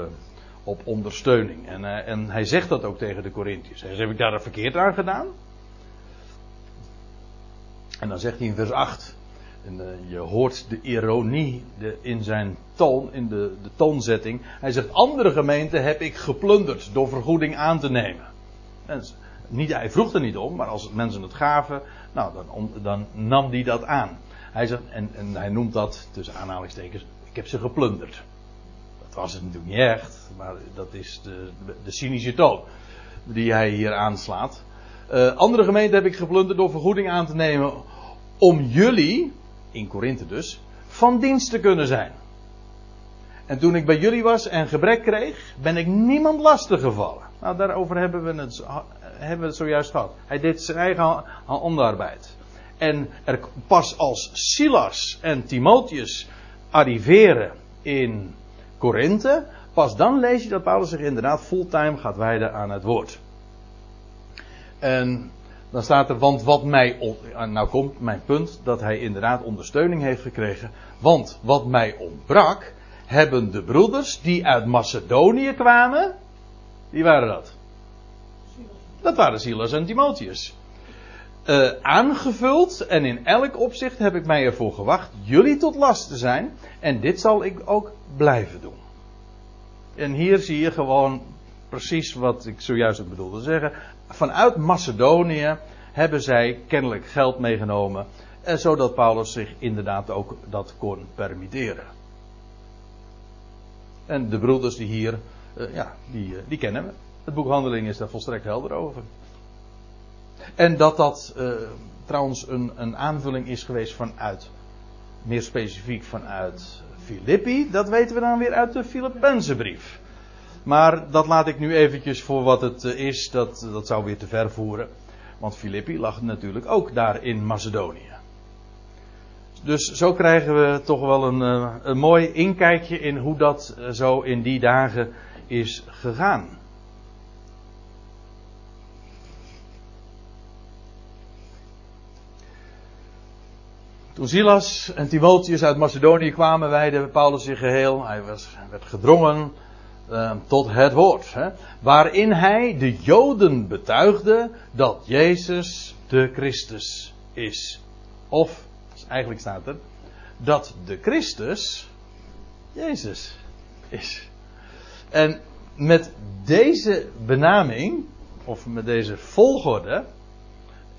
op ondersteuning. En, uh, en hij zegt dat ook tegen de Corinthiërs. Hij heb ik daar verkeerd aan gedaan? En dan zegt hij in vers 8. En uh, je hoort de ironie de, in zijn toon, in de, de toonzetting. Hij zegt: Andere gemeenten heb ik geplunderd door vergoeding aan te nemen. En, niet, hij vroeg er niet om, maar als mensen het gaven, nou, dan, dan nam hij dat aan. Hij zegt, en, en hij noemt dat tussen aanhalingstekens: Ik heb ze geplunderd. Was het natuurlijk niet echt, maar dat is de, de cynische toon die hij hier aanslaat. Uh, andere gemeenten heb ik geplunderd door vergoeding aan te nemen om jullie, in Korinthe dus, van dienst te kunnen zijn. En toen ik bij jullie was en gebrek kreeg, ben ik niemand lastig gevallen. Nou, daarover hebben we het, hebben we zojuist gehad. Hij deed zijn eigen onderarbeid. En er pas als Silas en Timotheus arriveren in Korinthe, pas dan lees je dat Paulus zich inderdaad fulltime gaat wijden aan het woord. En dan staat er, want wat mij, nou komt mijn punt, dat hij inderdaad ondersteuning heeft gekregen. Want wat mij ontbrak, hebben de broeders die uit Macedonië kwamen, wie waren dat? Dat waren Silas en Timotheus. Uh, aangevuld en in elk opzicht heb ik mij ervoor gewacht jullie tot last te zijn. En dit zal ik ook blijven doen. En hier zie je gewoon precies wat ik zojuist ook bedoelde zeggen vanuit Macedonië hebben zij kennelijk geld meegenomen. En zodat Paulus zich inderdaad ook dat kon permitteren. En de broeders die hier, uh, ja, die, uh, die kennen we. Het boek Handelingen is daar volstrekt helder over. En dat dat uh, trouwens een, een aanvulling is geweest vanuit, meer specifiek vanuit Filippi, dat weten we dan weer uit de Filippenzenbrief. Maar dat laat ik nu eventjes voor wat het eh, is. Dat, dat zou weer te ver voeren. Want Filippi lag natuurlijk ook daar in Macedonië. Dus zo krijgen we toch wel een, eh, een mooi inkijkje in hoe dat eh, zo in die dagen is gegaan. Toen Silas en Timotheus uit Macedonië kwamen, wijde Paulus zich geheel. Hij was, werd gedrongen uh, tot het woord. Hè, waarin hij de Joden betuigde dat Jezus de Christus is. Of, eigenlijk staat er, dat de Christus Jezus is. En met deze benaming, of met deze volgorde,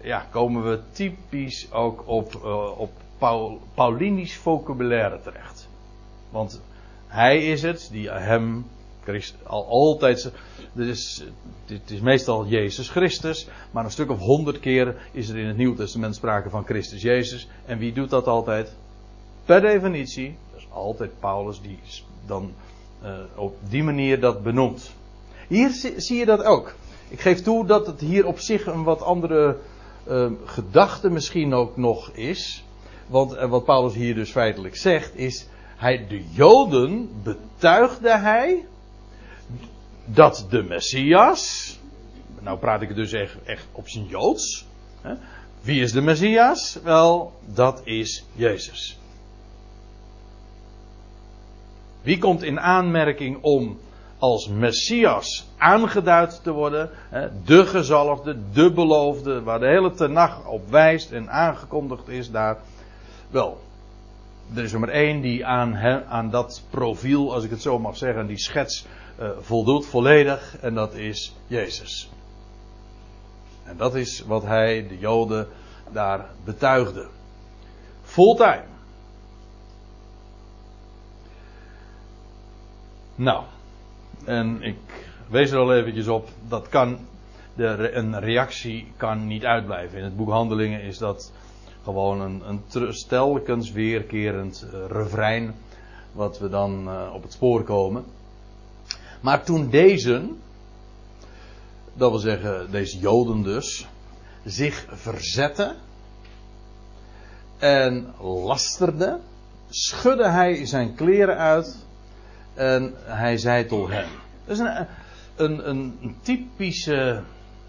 ja, komen we typisch ook op, uh, op Paul, Paulinisch vocabulaire terecht. Want hij is het die hem Christ, al, altijd. Dus, het is meestal Jezus Christus. Maar een stuk of honderd keer is er in het Nieuwe Testament sprake van Christus Jezus. En wie doet dat altijd? Per definitie. Dat is altijd Paulus die dan uh, op die manier dat benoemt. Hier zie je dat ook. Ik geef toe dat het hier op zich een wat andere uh, gedachte misschien ook nog is. Want uh, wat Paulus hier dus feitelijk zegt is, hij, de Joden betuigde hij dat de Messias, nou praat ik dus echt, echt op zijn Joods. Hè? Wie is de Messias? Wel, dat is Jezus. Wie komt in aanmerking om als Messias aangeduid te worden? De gezalfde, de beloofde, waar de hele tenag op wijst en aangekondigd is daar. Wel, er is maar één die aan, aan dat profiel, als ik het zo mag zeggen, die schets uh, voldoet volledig. En dat is Jezus. En dat is wat hij, de Joden, daar betuigde. Fulltime. Nou, en ik wees er al eventjes op, dat kan, de, een reactie kan niet uitblijven. In het boek Handelingen is dat gewoon een, een telkens weerkerend uh, refrein, wat we dan uh, op het spoor komen. Maar toen deze, dat wil zeggen deze Joden dus, zich verzetten en lasterde, schudde hij zijn kleren uit en hij zei tot hen. Dat is een, een, een typische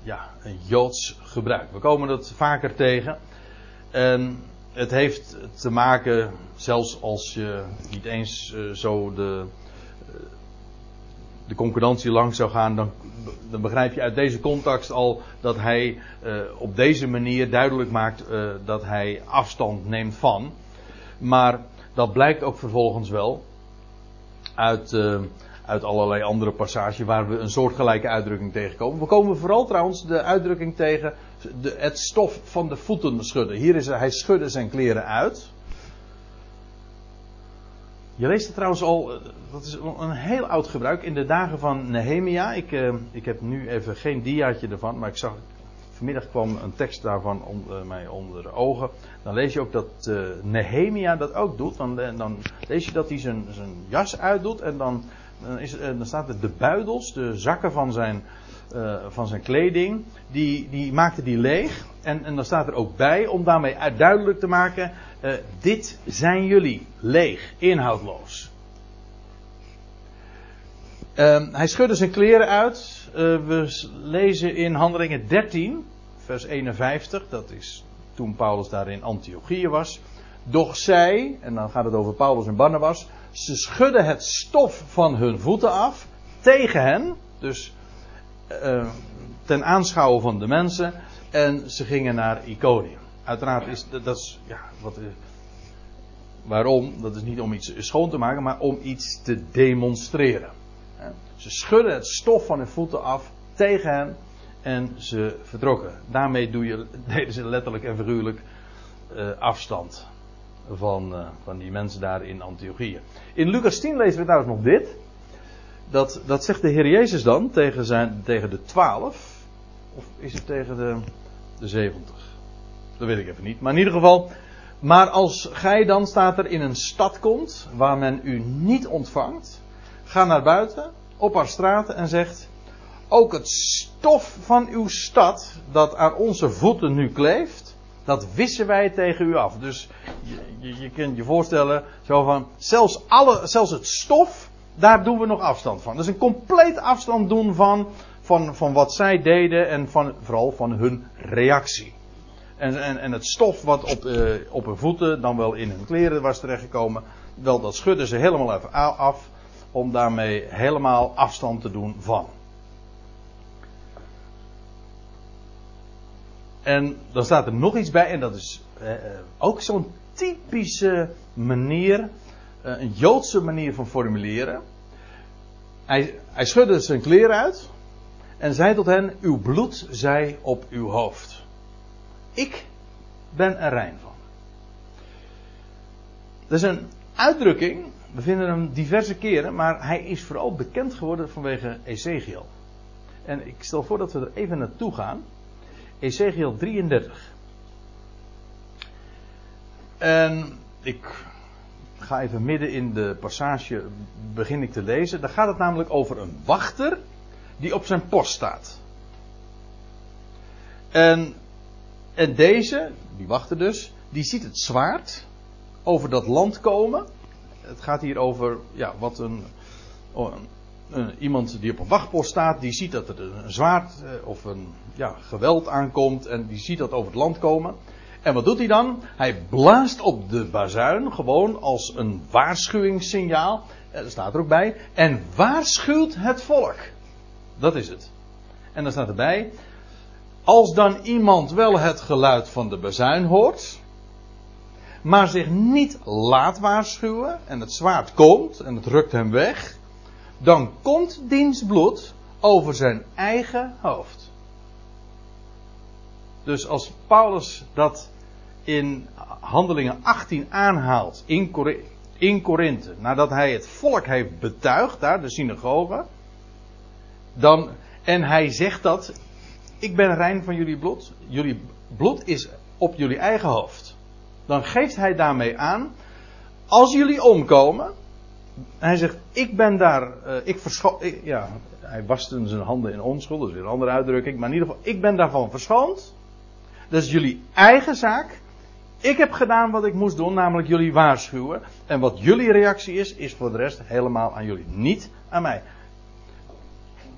ja, een Joods gebruik. We komen dat vaker tegen. En het heeft te maken, zelfs als je niet eens uh, zo de, uh, de concurrentie langs zou gaan, dan, dan, begrijp je uit deze context al dat hij uh, op deze manier duidelijk maakt dat hij afstand neemt van. Maar dat blijkt ook vervolgens wel uit, uit allerlei andere passages waar we een soortgelijke uitdrukking tegenkomen. We komen vooral trouwens de uitdrukking tegen de, het stof van de voeten schudden. Hier is hij schudde zijn kleren uit. Je leest het trouwens al, eh, dat is een heel oud gebruik in de dagen van Nehemia. Ik, uh, ik heb nu even geen diaatje ervan, maar ik zag vanmiddag kwam een tekst daarvan om, uh, mij onder de ogen. Dan lees je ook dat Nehemia dat ook doet. Dan, dan, lees je dat hij zijn, zijn jas uitdoet en dan, dan, is, dan staat er de buidels, de zakken van zijn, van zijn kleding, die, die maakte die leeg. En, en dan staat er ook bij om daarmee duidelijk te maken, dit zijn jullie, leeg, inhoudloos. Ehm, hij schudde zijn kleren uit. Uh, we lezen in Handelingen 13, vers 51. Dat is toen Paulus daar in Antiochië was. Doch zij, en dan gaat het over Paulus en Barnabas. Ze schudden het stof van hun voeten af. Tegen hen. Dus uh, ten aanschouwen van de mensen. En ze gingen naar Iconium. Uiteraard is dat, is, ja, wat, waarom? Dat is niet om iets schoon te maken, maar om iets te demonstreren. Ze schudden het stof van hun voeten af tegen hen en ze vertrokken. Daarmee doe je, [laughs] deden ze letterlijk en figuurlijk uh, afstand van, van die mensen daar in Antiochië. In Lucas 10 lezen we trouwens nog dit. Dat, dat zegt de Heer Jezus dan tegen, zijn, tegen de twaalf. Of is het tegen de, de 70? Dat weet ik even niet. Maar in ieder geval. Maar als gij dan staat er in een stad komt waar men u niet ontvangt. Ga naar buiten op haar straten en zegt: Ook het stof van uw stad, dat aan onze voeten nu kleeft, dat wissen wij tegen u af. Dus je, je, je kunt je voorstellen, zo van, zelfs, alle, zelfs het stof, daar doen we nog afstand van. Dus een compleet afstand doen van, van, van wat zij deden en van, vooral van hun reactie. En, en, en het stof wat op, uh, op hun voeten, dan wel in hun kleren was terechtgekomen, wel dat schudden ze helemaal even af om daarmee helemaal afstand te doen van. En dan staat er nog iets bij, en dat is eh, ook zo'n typische manier, eh, een Joodse manier van formuleren. Hij, hij schudde zijn kleren uit en zei tot hen: Uw bloed zij op uw hoofd. Ik ben er rein van. Dat is een uitdrukking we vinden hem diverse keren, maar hij is vooral bekend geworden vanwege Ezekiel. En ik stel voor dat we er even naartoe gaan. Ezekiel 33. En ik ga even midden in de passage begin ik te lezen. Daar gaat het namelijk over een wachter die op zijn post staat. En, en deze, die wachter dus, die ziet het zwaard over dat land komen. Het gaat hier over ja, wat een, een, iemand die op een wachtpost staat, die ziet dat er een zwaard eh, of een ja, geweld aankomt en die ziet dat over het land komen. En wat doet hij dan? Hij blaast op de bazuin, gewoon als een waarschuwingssignaal. Eh, staat er ook bij. En waarschuwt het volk. Dat is het. En dan staat erbij. Als dan iemand wel het geluid van de bazuin hoort. Maar zich niet laat waarschuwen. En het zwaard komt en het rukt hem weg. Dan komt diens bloed over zijn eigen hoofd. Dus als Paulus dat in Handelingen 18 aanhaalt in, Korinthe, nadat hij het volk heeft betuigd, daar de synagoge, dan, en hij zegt dat, ik ben rein van jullie bloed, jullie bloed is op jullie eigen hoofd. Dan geeft hij daarmee aan, als jullie omkomen, hij zegt, ik ben daar, uh, ik verschoon, ja, hij waste zijn handen in onschuld, dat is weer een andere uitdrukking, maar in ieder geval, ik ben daarvan verschoond. Dat is jullie eigen zaak. Ik heb gedaan wat ik moest doen, namelijk jullie waarschuwen. En wat jullie reactie is, is voor de rest helemaal aan jullie, niet aan mij.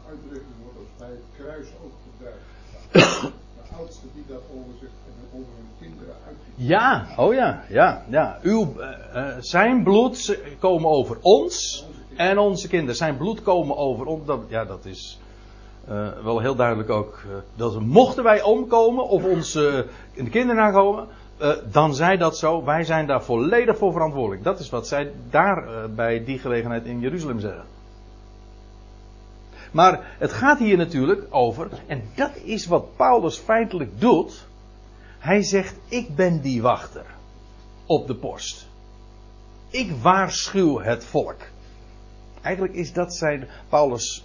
Uitdrukking wordt ook bij het kruis ook gebruikt. De oudste die dat over zich en over hun kinderen uitgeeft. Ja, oh ja, ja, ja. Uw, uh, zijn bloed komen over ons en onze kinderen. Zijn bloed komen over ons. Dat, ja, dat is uh, wel heel duidelijk ook. Uh, dat mochten wij omkomen of onze kinderen nakomen uh, dan zij dat zo. Wij zijn daar volledig voor verantwoordelijk. Dat is wat zij daar bij die gelegenheid in Jeruzalem zeggen. Maar het gaat hier natuurlijk over, en dat is wat Paulus feitelijk doet. Hij zegt: Ik ben die wachter op de post. Ik waarschuw het volk. Eigenlijk is dat zijn Paulus'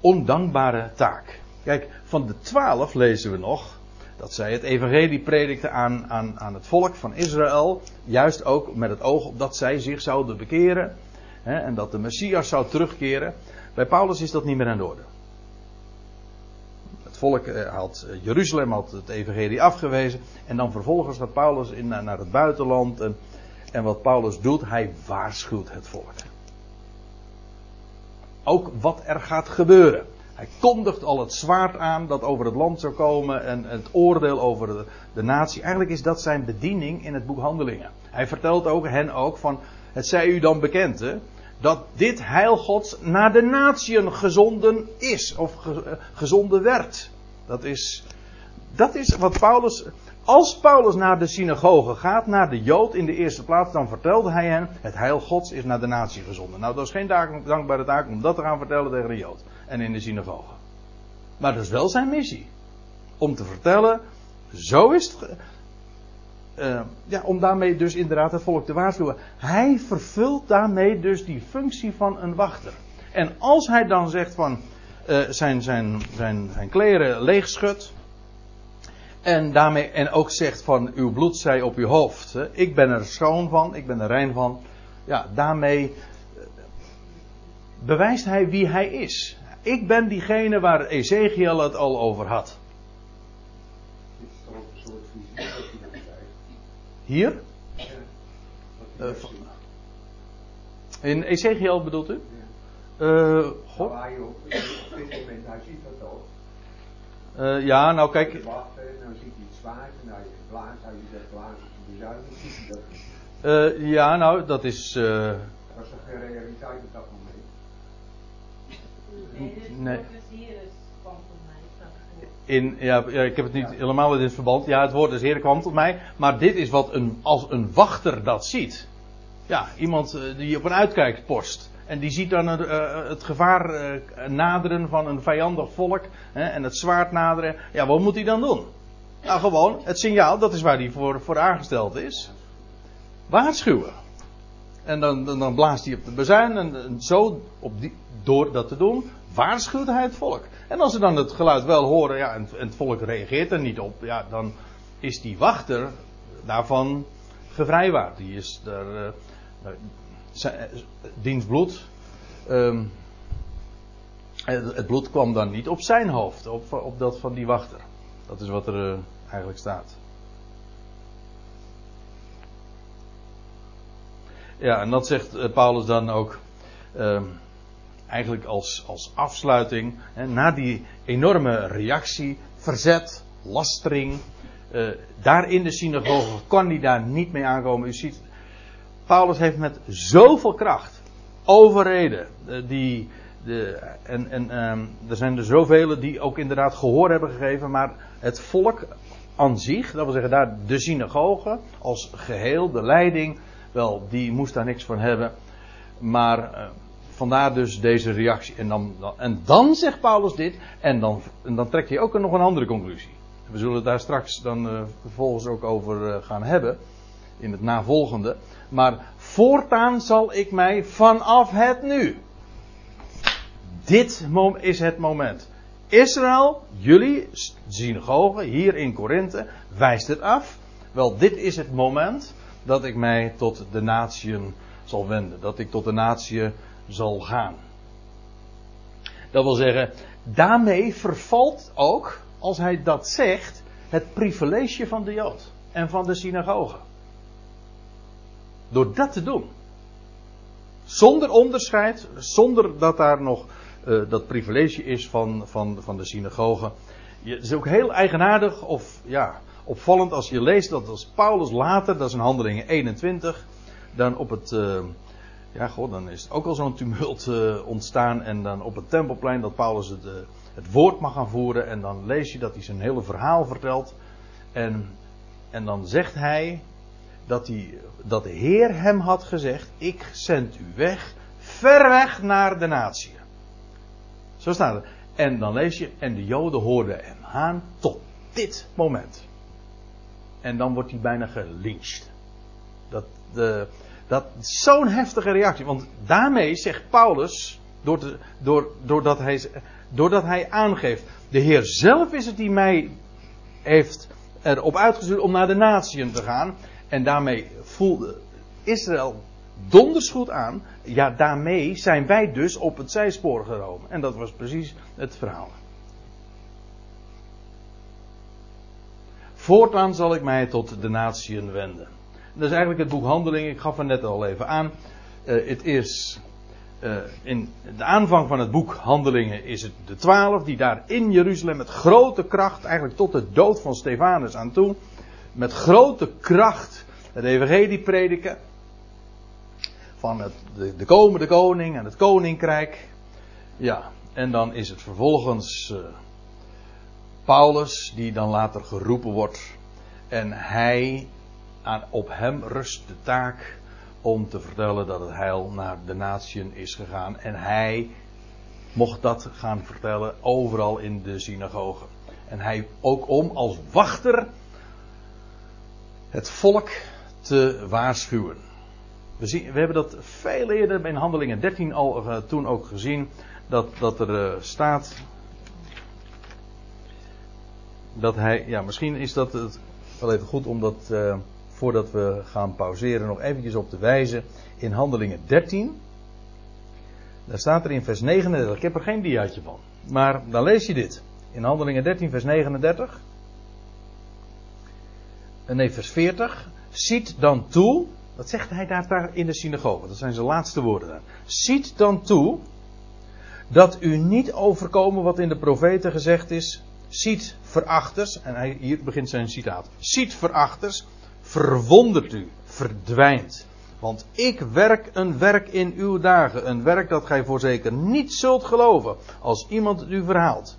ondankbare taak. Kijk, van de twaalf lezen we nog dat zij het evangelie predikten aan, aan, aan het volk van Israël. Juist ook met het oog op dat zij zich zouden bekeren. Hè, en dat de Messias zou terugkeren. Bij Paulus is dat niet meer aan de orde. Het volk eh, had, eh, Jeruzalem had het evangelie afgewezen. En dan vervolgens gaat Paulus in, naar het buitenland. En, en wat Paulus doet, hij waarschuwt het volk. Ook wat er gaat gebeuren. Hij kondigt al het zwaard aan dat over het land zou komen en het oordeel over de, de natie. Eigenlijk is dat zijn bediening in het boek Handelingen. Hij vertelt ook hen ook van, het zij u dan bekend hè, dat dit heil Gods naar de natieën gezonden is of gezonden werd. Dat is, dat is wat Paulus, als Paulus naar de synagoge gaat, naar de Jood in de eerste plaats, dan vertelde hij hen, het heil Gods is naar de natie gezonden. Nou, dat is geen dankbare taak om dat te gaan vertellen tegen de Jood en in de synagoge. Maar dat is wel zijn missie. Om te vertellen, zo is het. Uh, ja, om daarmee dus inderdaad het volk te waarschuwen. Hij vervult daarmee dus die functie van een wachter. En als hij dan zegt van uh, zijn, zijn, zijn, zijn kleren leegschudt. En daarmee en ook zegt van uw bloed zij op uw hoofd. Hè, ik ben er schoon van, ik ben er rein van. Ja, daarmee eh, bewijst hij wie hij is. Ik ben diegene waar Ezekiel het al over had. Hier? Uh, in Ezekiel bedoelt u? Uh, God? Uh, ja, nou kijk. Dan ziet hij het zwaard en hij blaast, hij zegt. Uh, ja, nou, dat is. Uh, dat was toch geen realiteit op dat moment? Nee. In, ja, ja, ik heb het niet helemaal in dit verband. Ja, het woord des Heer kwam tot mij. Maar dit is wat een, als een wachter dat ziet. Ja, iemand eh, die op een uitkijkpost. En die ziet dan het gevaar uh, naderen van een vijandig volk. En het zwaard naderen. Ja, wat moet hij dan doen? Nou, gewoon het signaal, dat is waar hij voor, voor aangesteld is. Waarschuwen. En dan, dan, blaast hij op de bezuin. En, zo, op die, door dat te doen, waarschuwt hij het volk. En als ze dan het geluid wel horen, ja, en, het volk reageert er niet op, ja, dan is die wachter daarvan gevrijwaard. Die is. Uh, diens bloed. ehm, het bloed kwam dan niet op zijn hoofd, op, op dat van die wachter. Dat is wat er eh, eigenlijk staat. Ja, en dat zegt eh, Paulus dan ook ehm, eigenlijk als, als afsluiting. Hè, na die enorme reactie, verzet, lastering. eh, daar in de synagoge kan hij daar niet mee aankomen. U ziet, Paulus heeft met zoveel kracht overreden. eh, die, de, en en ehm, er zijn er zoveel die ook inderdaad gehoor hebben gegeven. Maar het volk aan zich, dat wil zeggen daar de synagoge als geheel, de leiding, wel, die moest daar niks van hebben. Maar eh, vandaar dus deze reactie. En dan, en dan zegt Paulus dit, en dan, en dan trekt hij ook nog een andere conclusie. We zullen het daar straks dan eh, vervolgens ook over gaan hebben, in het navolgende. Maar voortaan zal ik mij vanaf het nu. Dit is het moment. Israël, jullie synagoge hier in Korinthe, wijst het af. Wel, dit is het moment dat ik mij tot de natieën zal wenden. Dat ik tot de natie zal gaan. Dat wil zeggen, daarmee vervalt ook, als hij dat zegt, het privilege van de Jood en van de synagoge. Door dat te doen. Zonder onderscheid, zonder dat daar nog eh, dat privilege is van, van, van de synagoge. Je, het is ook heel eigenaardig of ja, opvallend als je leest dat als Paulus later, dat is in handelingen 21, dan op het, eh, ja god, dan is het ook al zo'n tumult eh, ontstaan en dan op het tempelplein dat Paulus het, het woord mag gaan voeren en dan lees je dat hij zijn hele verhaal vertelt en, en dan zegt hij dat, hij, dat de Heer hem had gezegd, ik zend u weg, ver weg naar de natie. Zo staat het. En dan lees je, en de Joden hoorden hem aan tot dit moment. En dan wordt hij bijna gelyncht. Dat, dat zo'n heftige reactie. Want daarmee zegt Paulus, door door, doordat, hij, doordat hij aangeeft, de Heer zelf is het die mij heeft erop uitgestuurd om naar de natieën te gaan. En daarmee voelde Israël donders goed aan. Ja, daarmee zijn wij dus op het zijspoor gekomen. En dat was precies het verhaal. Voortaan zal ik mij tot de natieën wenden. Dat is eigenlijk het boek Handelingen. Ik gaf er net al even aan. Uh, het is uh, in de aanvang van het boek Handelingen is het de twaalf die daar in Jeruzalem met grote kracht, eigenlijk tot de dood van Stefanus aan toe, met grote kracht het evangelie prediken van het, de, de komende koning en het koninkrijk. Ja, en dan is het vervolgens uh, Paulus die dan later geroepen wordt. En hij, aan, op hem rust de taak om te vertellen dat het heil naar de natieën is gegaan. En hij mocht dat gaan vertellen overal in de synagogen. En hij ook om als wachter het volk te waarschuwen. We, zien, we hebben dat veel eerder in Handelingen 13 al uh, toen ook gezien. Dat, dat er uh, staat. Dat hij. Ja, misschien is dat het wel even goed om dat. Uh, voordat we gaan pauzeren, nog eventjes op te wijzen. In Handelingen 13. Daar staat er in vers 39. Ik heb er geen diaatje van. Maar dan lees je dit. In Handelingen 13, vers 39. Nee, vers 40. Ziet dan toe. Wat zegt hij daar, daar in de synagoge? Dat zijn zijn laatste woorden daar. Ziet dan toe. Dat u niet overkomen wat in de profeten gezegd is. Ziet verachters. En hij, hier begint zijn citaat. Ziet verachters. Verwondert u. Verdwijnt. Want ik werk een werk in uw dagen. Een werk dat gij voorzeker niet zult geloven. Als iemand het u verhaalt.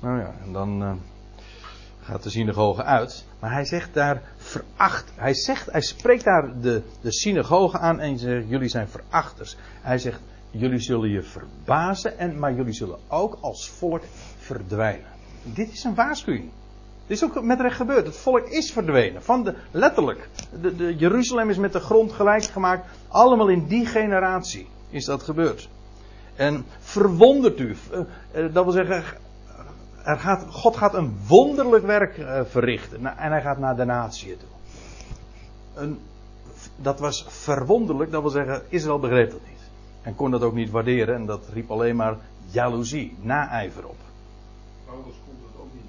Nou ja, en dan uh, gaat de synagoge uit. Maar hij zegt daar veracht. Hij zegt, hij spreekt daar de, de synagoge aan en zegt, jullie zijn verachters. Hij zegt, jullie zullen je verbazen, en, maar jullie zullen ook als volk verdwijnen. Dit is een waarschuwing. Dit is ook met recht gebeurd. Het volk is verdwenen. Van de, letterlijk. De, de, Jeruzalem is met de grond gelijk gemaakt. Allemaal in die generatie is dat gebeurd. En verwondert u. Uh, uh, dat wil zeggen, er gaat, God gaat een wonderlijk werk uh, verrichten. En hij gaat naar de natie toe. Een, dat was verwonderlijk. Dat wil zeggen, Israël begreep dat niet. En kon dat ook niet waarderen. En dat riep alleen maar jaloezie, naijver op. Paulus kon dat ook niet.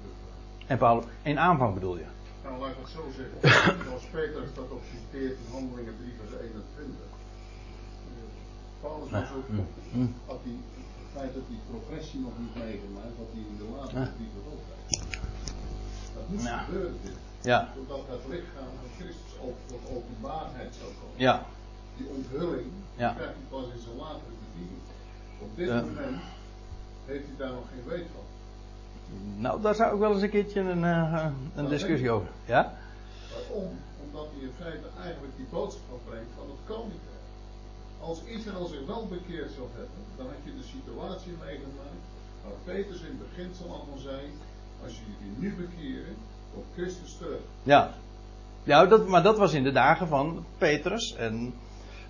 En Paulus, in aanvang bedoel je? Nou, laat ik het zo zeggen. [coughs] Als Petrus dat ook citeert in Handelingen 3 vers 21. Paulus was ook, Mm. had die, het feit dat die progressie nog niet meegemaakt, wat hij in de laatste brieven ook heeft. Dat moest Ja. gebeuren dit. Ja, Zodat het lichaam van Christus ook tot openbaarheid zou komen. ja, Die onthulling Ja. krijgt hij pas in zijn latere bediening. Op dit Ja. moment heeft hij daar nog geen weet van. nou daar zou ik wel eens een keertje een, eh, een discussie over. Ja? Waarom? Omdat hij in feite eigenlijk die boodschap brengt van het koninkrijk. Als Israël zich wel bekeerd zou hebben, dan had je de situatie meegemaakt waar Petrus in het beginsel allemaal zei: Als je je nu bekeren, komt Christus terug. Ja. ja dat, maar dat was in de dagen van Petrus en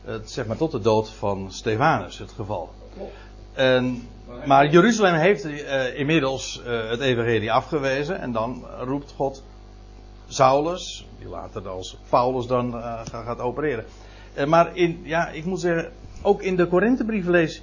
het, zeg maar tot de dood van Stefanus het geval. Klopt. En, maar Jeruzalem heeft eh, inmiddels eh, het evangelie afgewezen en dan roept God Saulus, die later als Paulus dan eh, gaat opereren. Eh, maar in, ja, ik moet zeggen, ook in de Korinthebrief lees,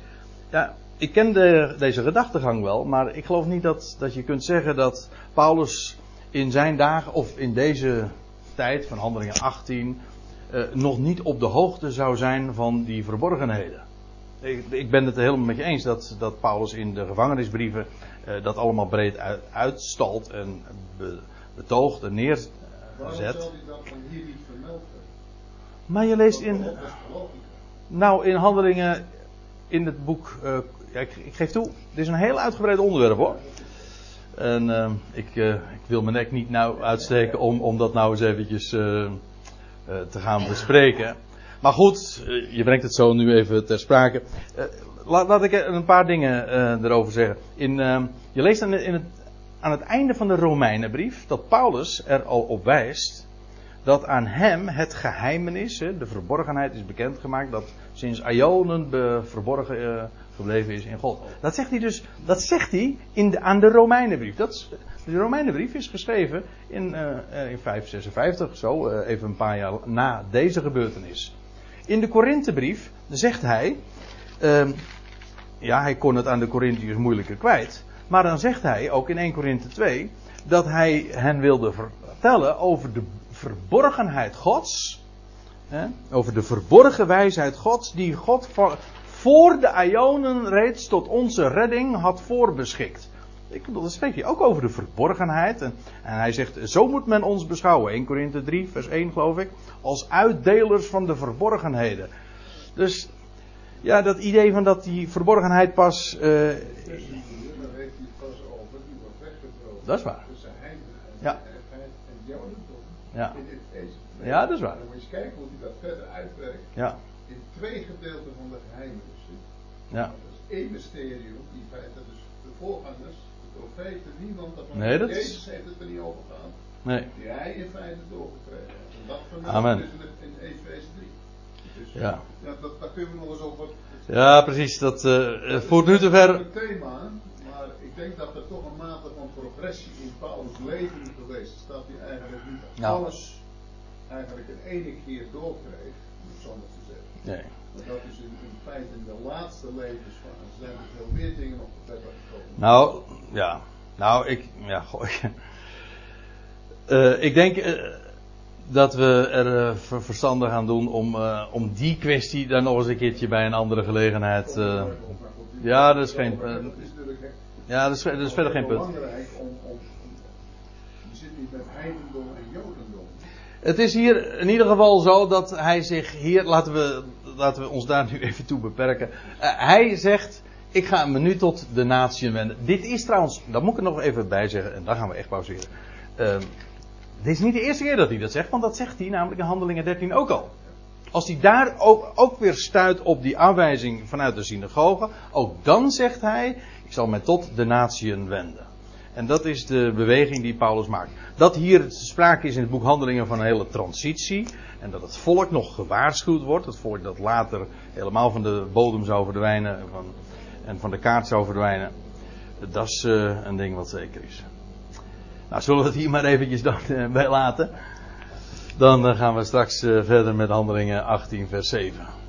ja, ik ken de, deze gedachtegang wel, maar ik geloof niet dat, dat je kunt zeggen dat Paulus in zijn dagen of in deze tijd van Handelingen 18 eh, nog niet op de hoogte zou zijn van die verborgenheden. Ik, ik ben het er helemaal met je eens dat, dat Paulus in de gevangenisbrieven eh, dat allemaal breed uit, uitstalt en be- betoogt en neerzet. Waarom zou hij dat dan hier niet vermeld hebben? Maar je leest in, nou in handelingen in het boek, eh, ik, ik geef toe, dit is een heel uitgebreid onderwerp hoor. En eh, ik, eh, ik wil mijn nek niet nou uitsteken om, om dat nou eens eventjes eh, te gaan bespreken. Maar goed, je brengt het zo nu even ter sprake. Laat, laat ik een paar dingen erover zeggen. In, eh, je leest in het, aan het einde van de Romeinenbrief dat Paulus er al op wijst dat aan hem het geheimenis, hè, de verborgenheid is bekendgemaakt, dat sinds Ionen be- verborgen eh, gebleven is in God. Dat zegt hij dus, dat zegt hij in de, aan de Romeinenbrief. Dat is, de Romeinenbrief is geschreven in, eh, eh, in 556, zo, even een paar jaar na deze gebeurtenis. In de Korinthebrief zegt hij, ehm, ja, hij kon het aan de Corinthiërs moeilijker kwijt, maar dan zegt hij ook in 1 Korinthe 2 dat hij hen wilde vertellen over de verborgenheid Gods. Hè, over de verborgen wijsheid Gods, die God voor, de Ionen reeds tot onze redding had voorbeschikt. Ik bedoel, dat spreekt hij ook over de verborgenheid. En, en hij zegt, zo moet men ons beschouwen. 1 Korinthe 3, vers 1 geloof ik. Als uitdelers van de verborgenheden. Dus, ja, dat idee van dat die verborgenheid pas... eh, Dus weggedroogd. Dat is waar. Ja. Ja. In dit deze. Ja, dat is waar. Dan moet je eens kijken hoe hij dat verder uitwerkt. ja, In twee gedeelten van de geheimenissen. ja. Dat is één mysterium, die in feite dus de voorgangers, de profeten, niemand daarvan. Nee, dat is- Jezus heeft het er niet over gehad. Nee. Die hij in feite doorgekregen heeft. En dat vermeldt Amen. dus in, het- in Efeze 3. Dus, Ja. ja dat, daar kunnen we nog eens over. Ja, precies. Dat eh, voert nu te ver. Het thema, ik denk dat er toch een mate van progressie in Paulus' leven geweest is. Dat hij eigenlijk niet Ja. alles eigenlijk in ene keer doorkreeg, om het zo maar te zeggen. Nee. Maar dat is in, in feite in de laatste levensfase zijn er veel meer dingen nog verder gekomen. Nou, ja. Nou, ik. Ja, goh. Eh, ik denk eh, dat we er eh, ver- verstandig aan doen om, om die kwestie dan nog eens een keertje bij een andere gelegenheid. ja, dat is geen- Dat is natuurlijk echt ja, dat is, dat is verder geen punt. belangrijk om, om, om. Je zit niet met heidendom en jodendom. Het is hier in ieder geval zo dat hij zich hier, laten we, laten we ons daar nu [laughs] even toe beperken. Eh, hij zegt, ik ga me nu tot de natieën wenden. Dit is trouwens, daar moet ik er nog even bij zeggen, en dan gaan we echt pauzeren. Ehm, dit is niet de eerste keer dat hij dat zegt, want dat zegt hij namelijk in Handelingen 13 ook al. Als hij daar ook, ook weer stuit op die aanwijzing vanuit de synagoge, ook dan zegt hij, ik zal mij tot de natieën wenden. En dat is de beweging die Paulus maakt. Dat hier sprake is in het boek Handelingen van een hele transitie. En dat het volk nog gewaarschuwd wordt. Het volk dat later helemaal van de bodem zou verdwijnen. Van, en van de kaart zou verdwijnen. Dat is uh, een ding wat zeker is. Nou, zullen we het hier maar eventjes dan uh, bij laten. Dan uh, gaan we straks verder met handelingen 18 vers 7.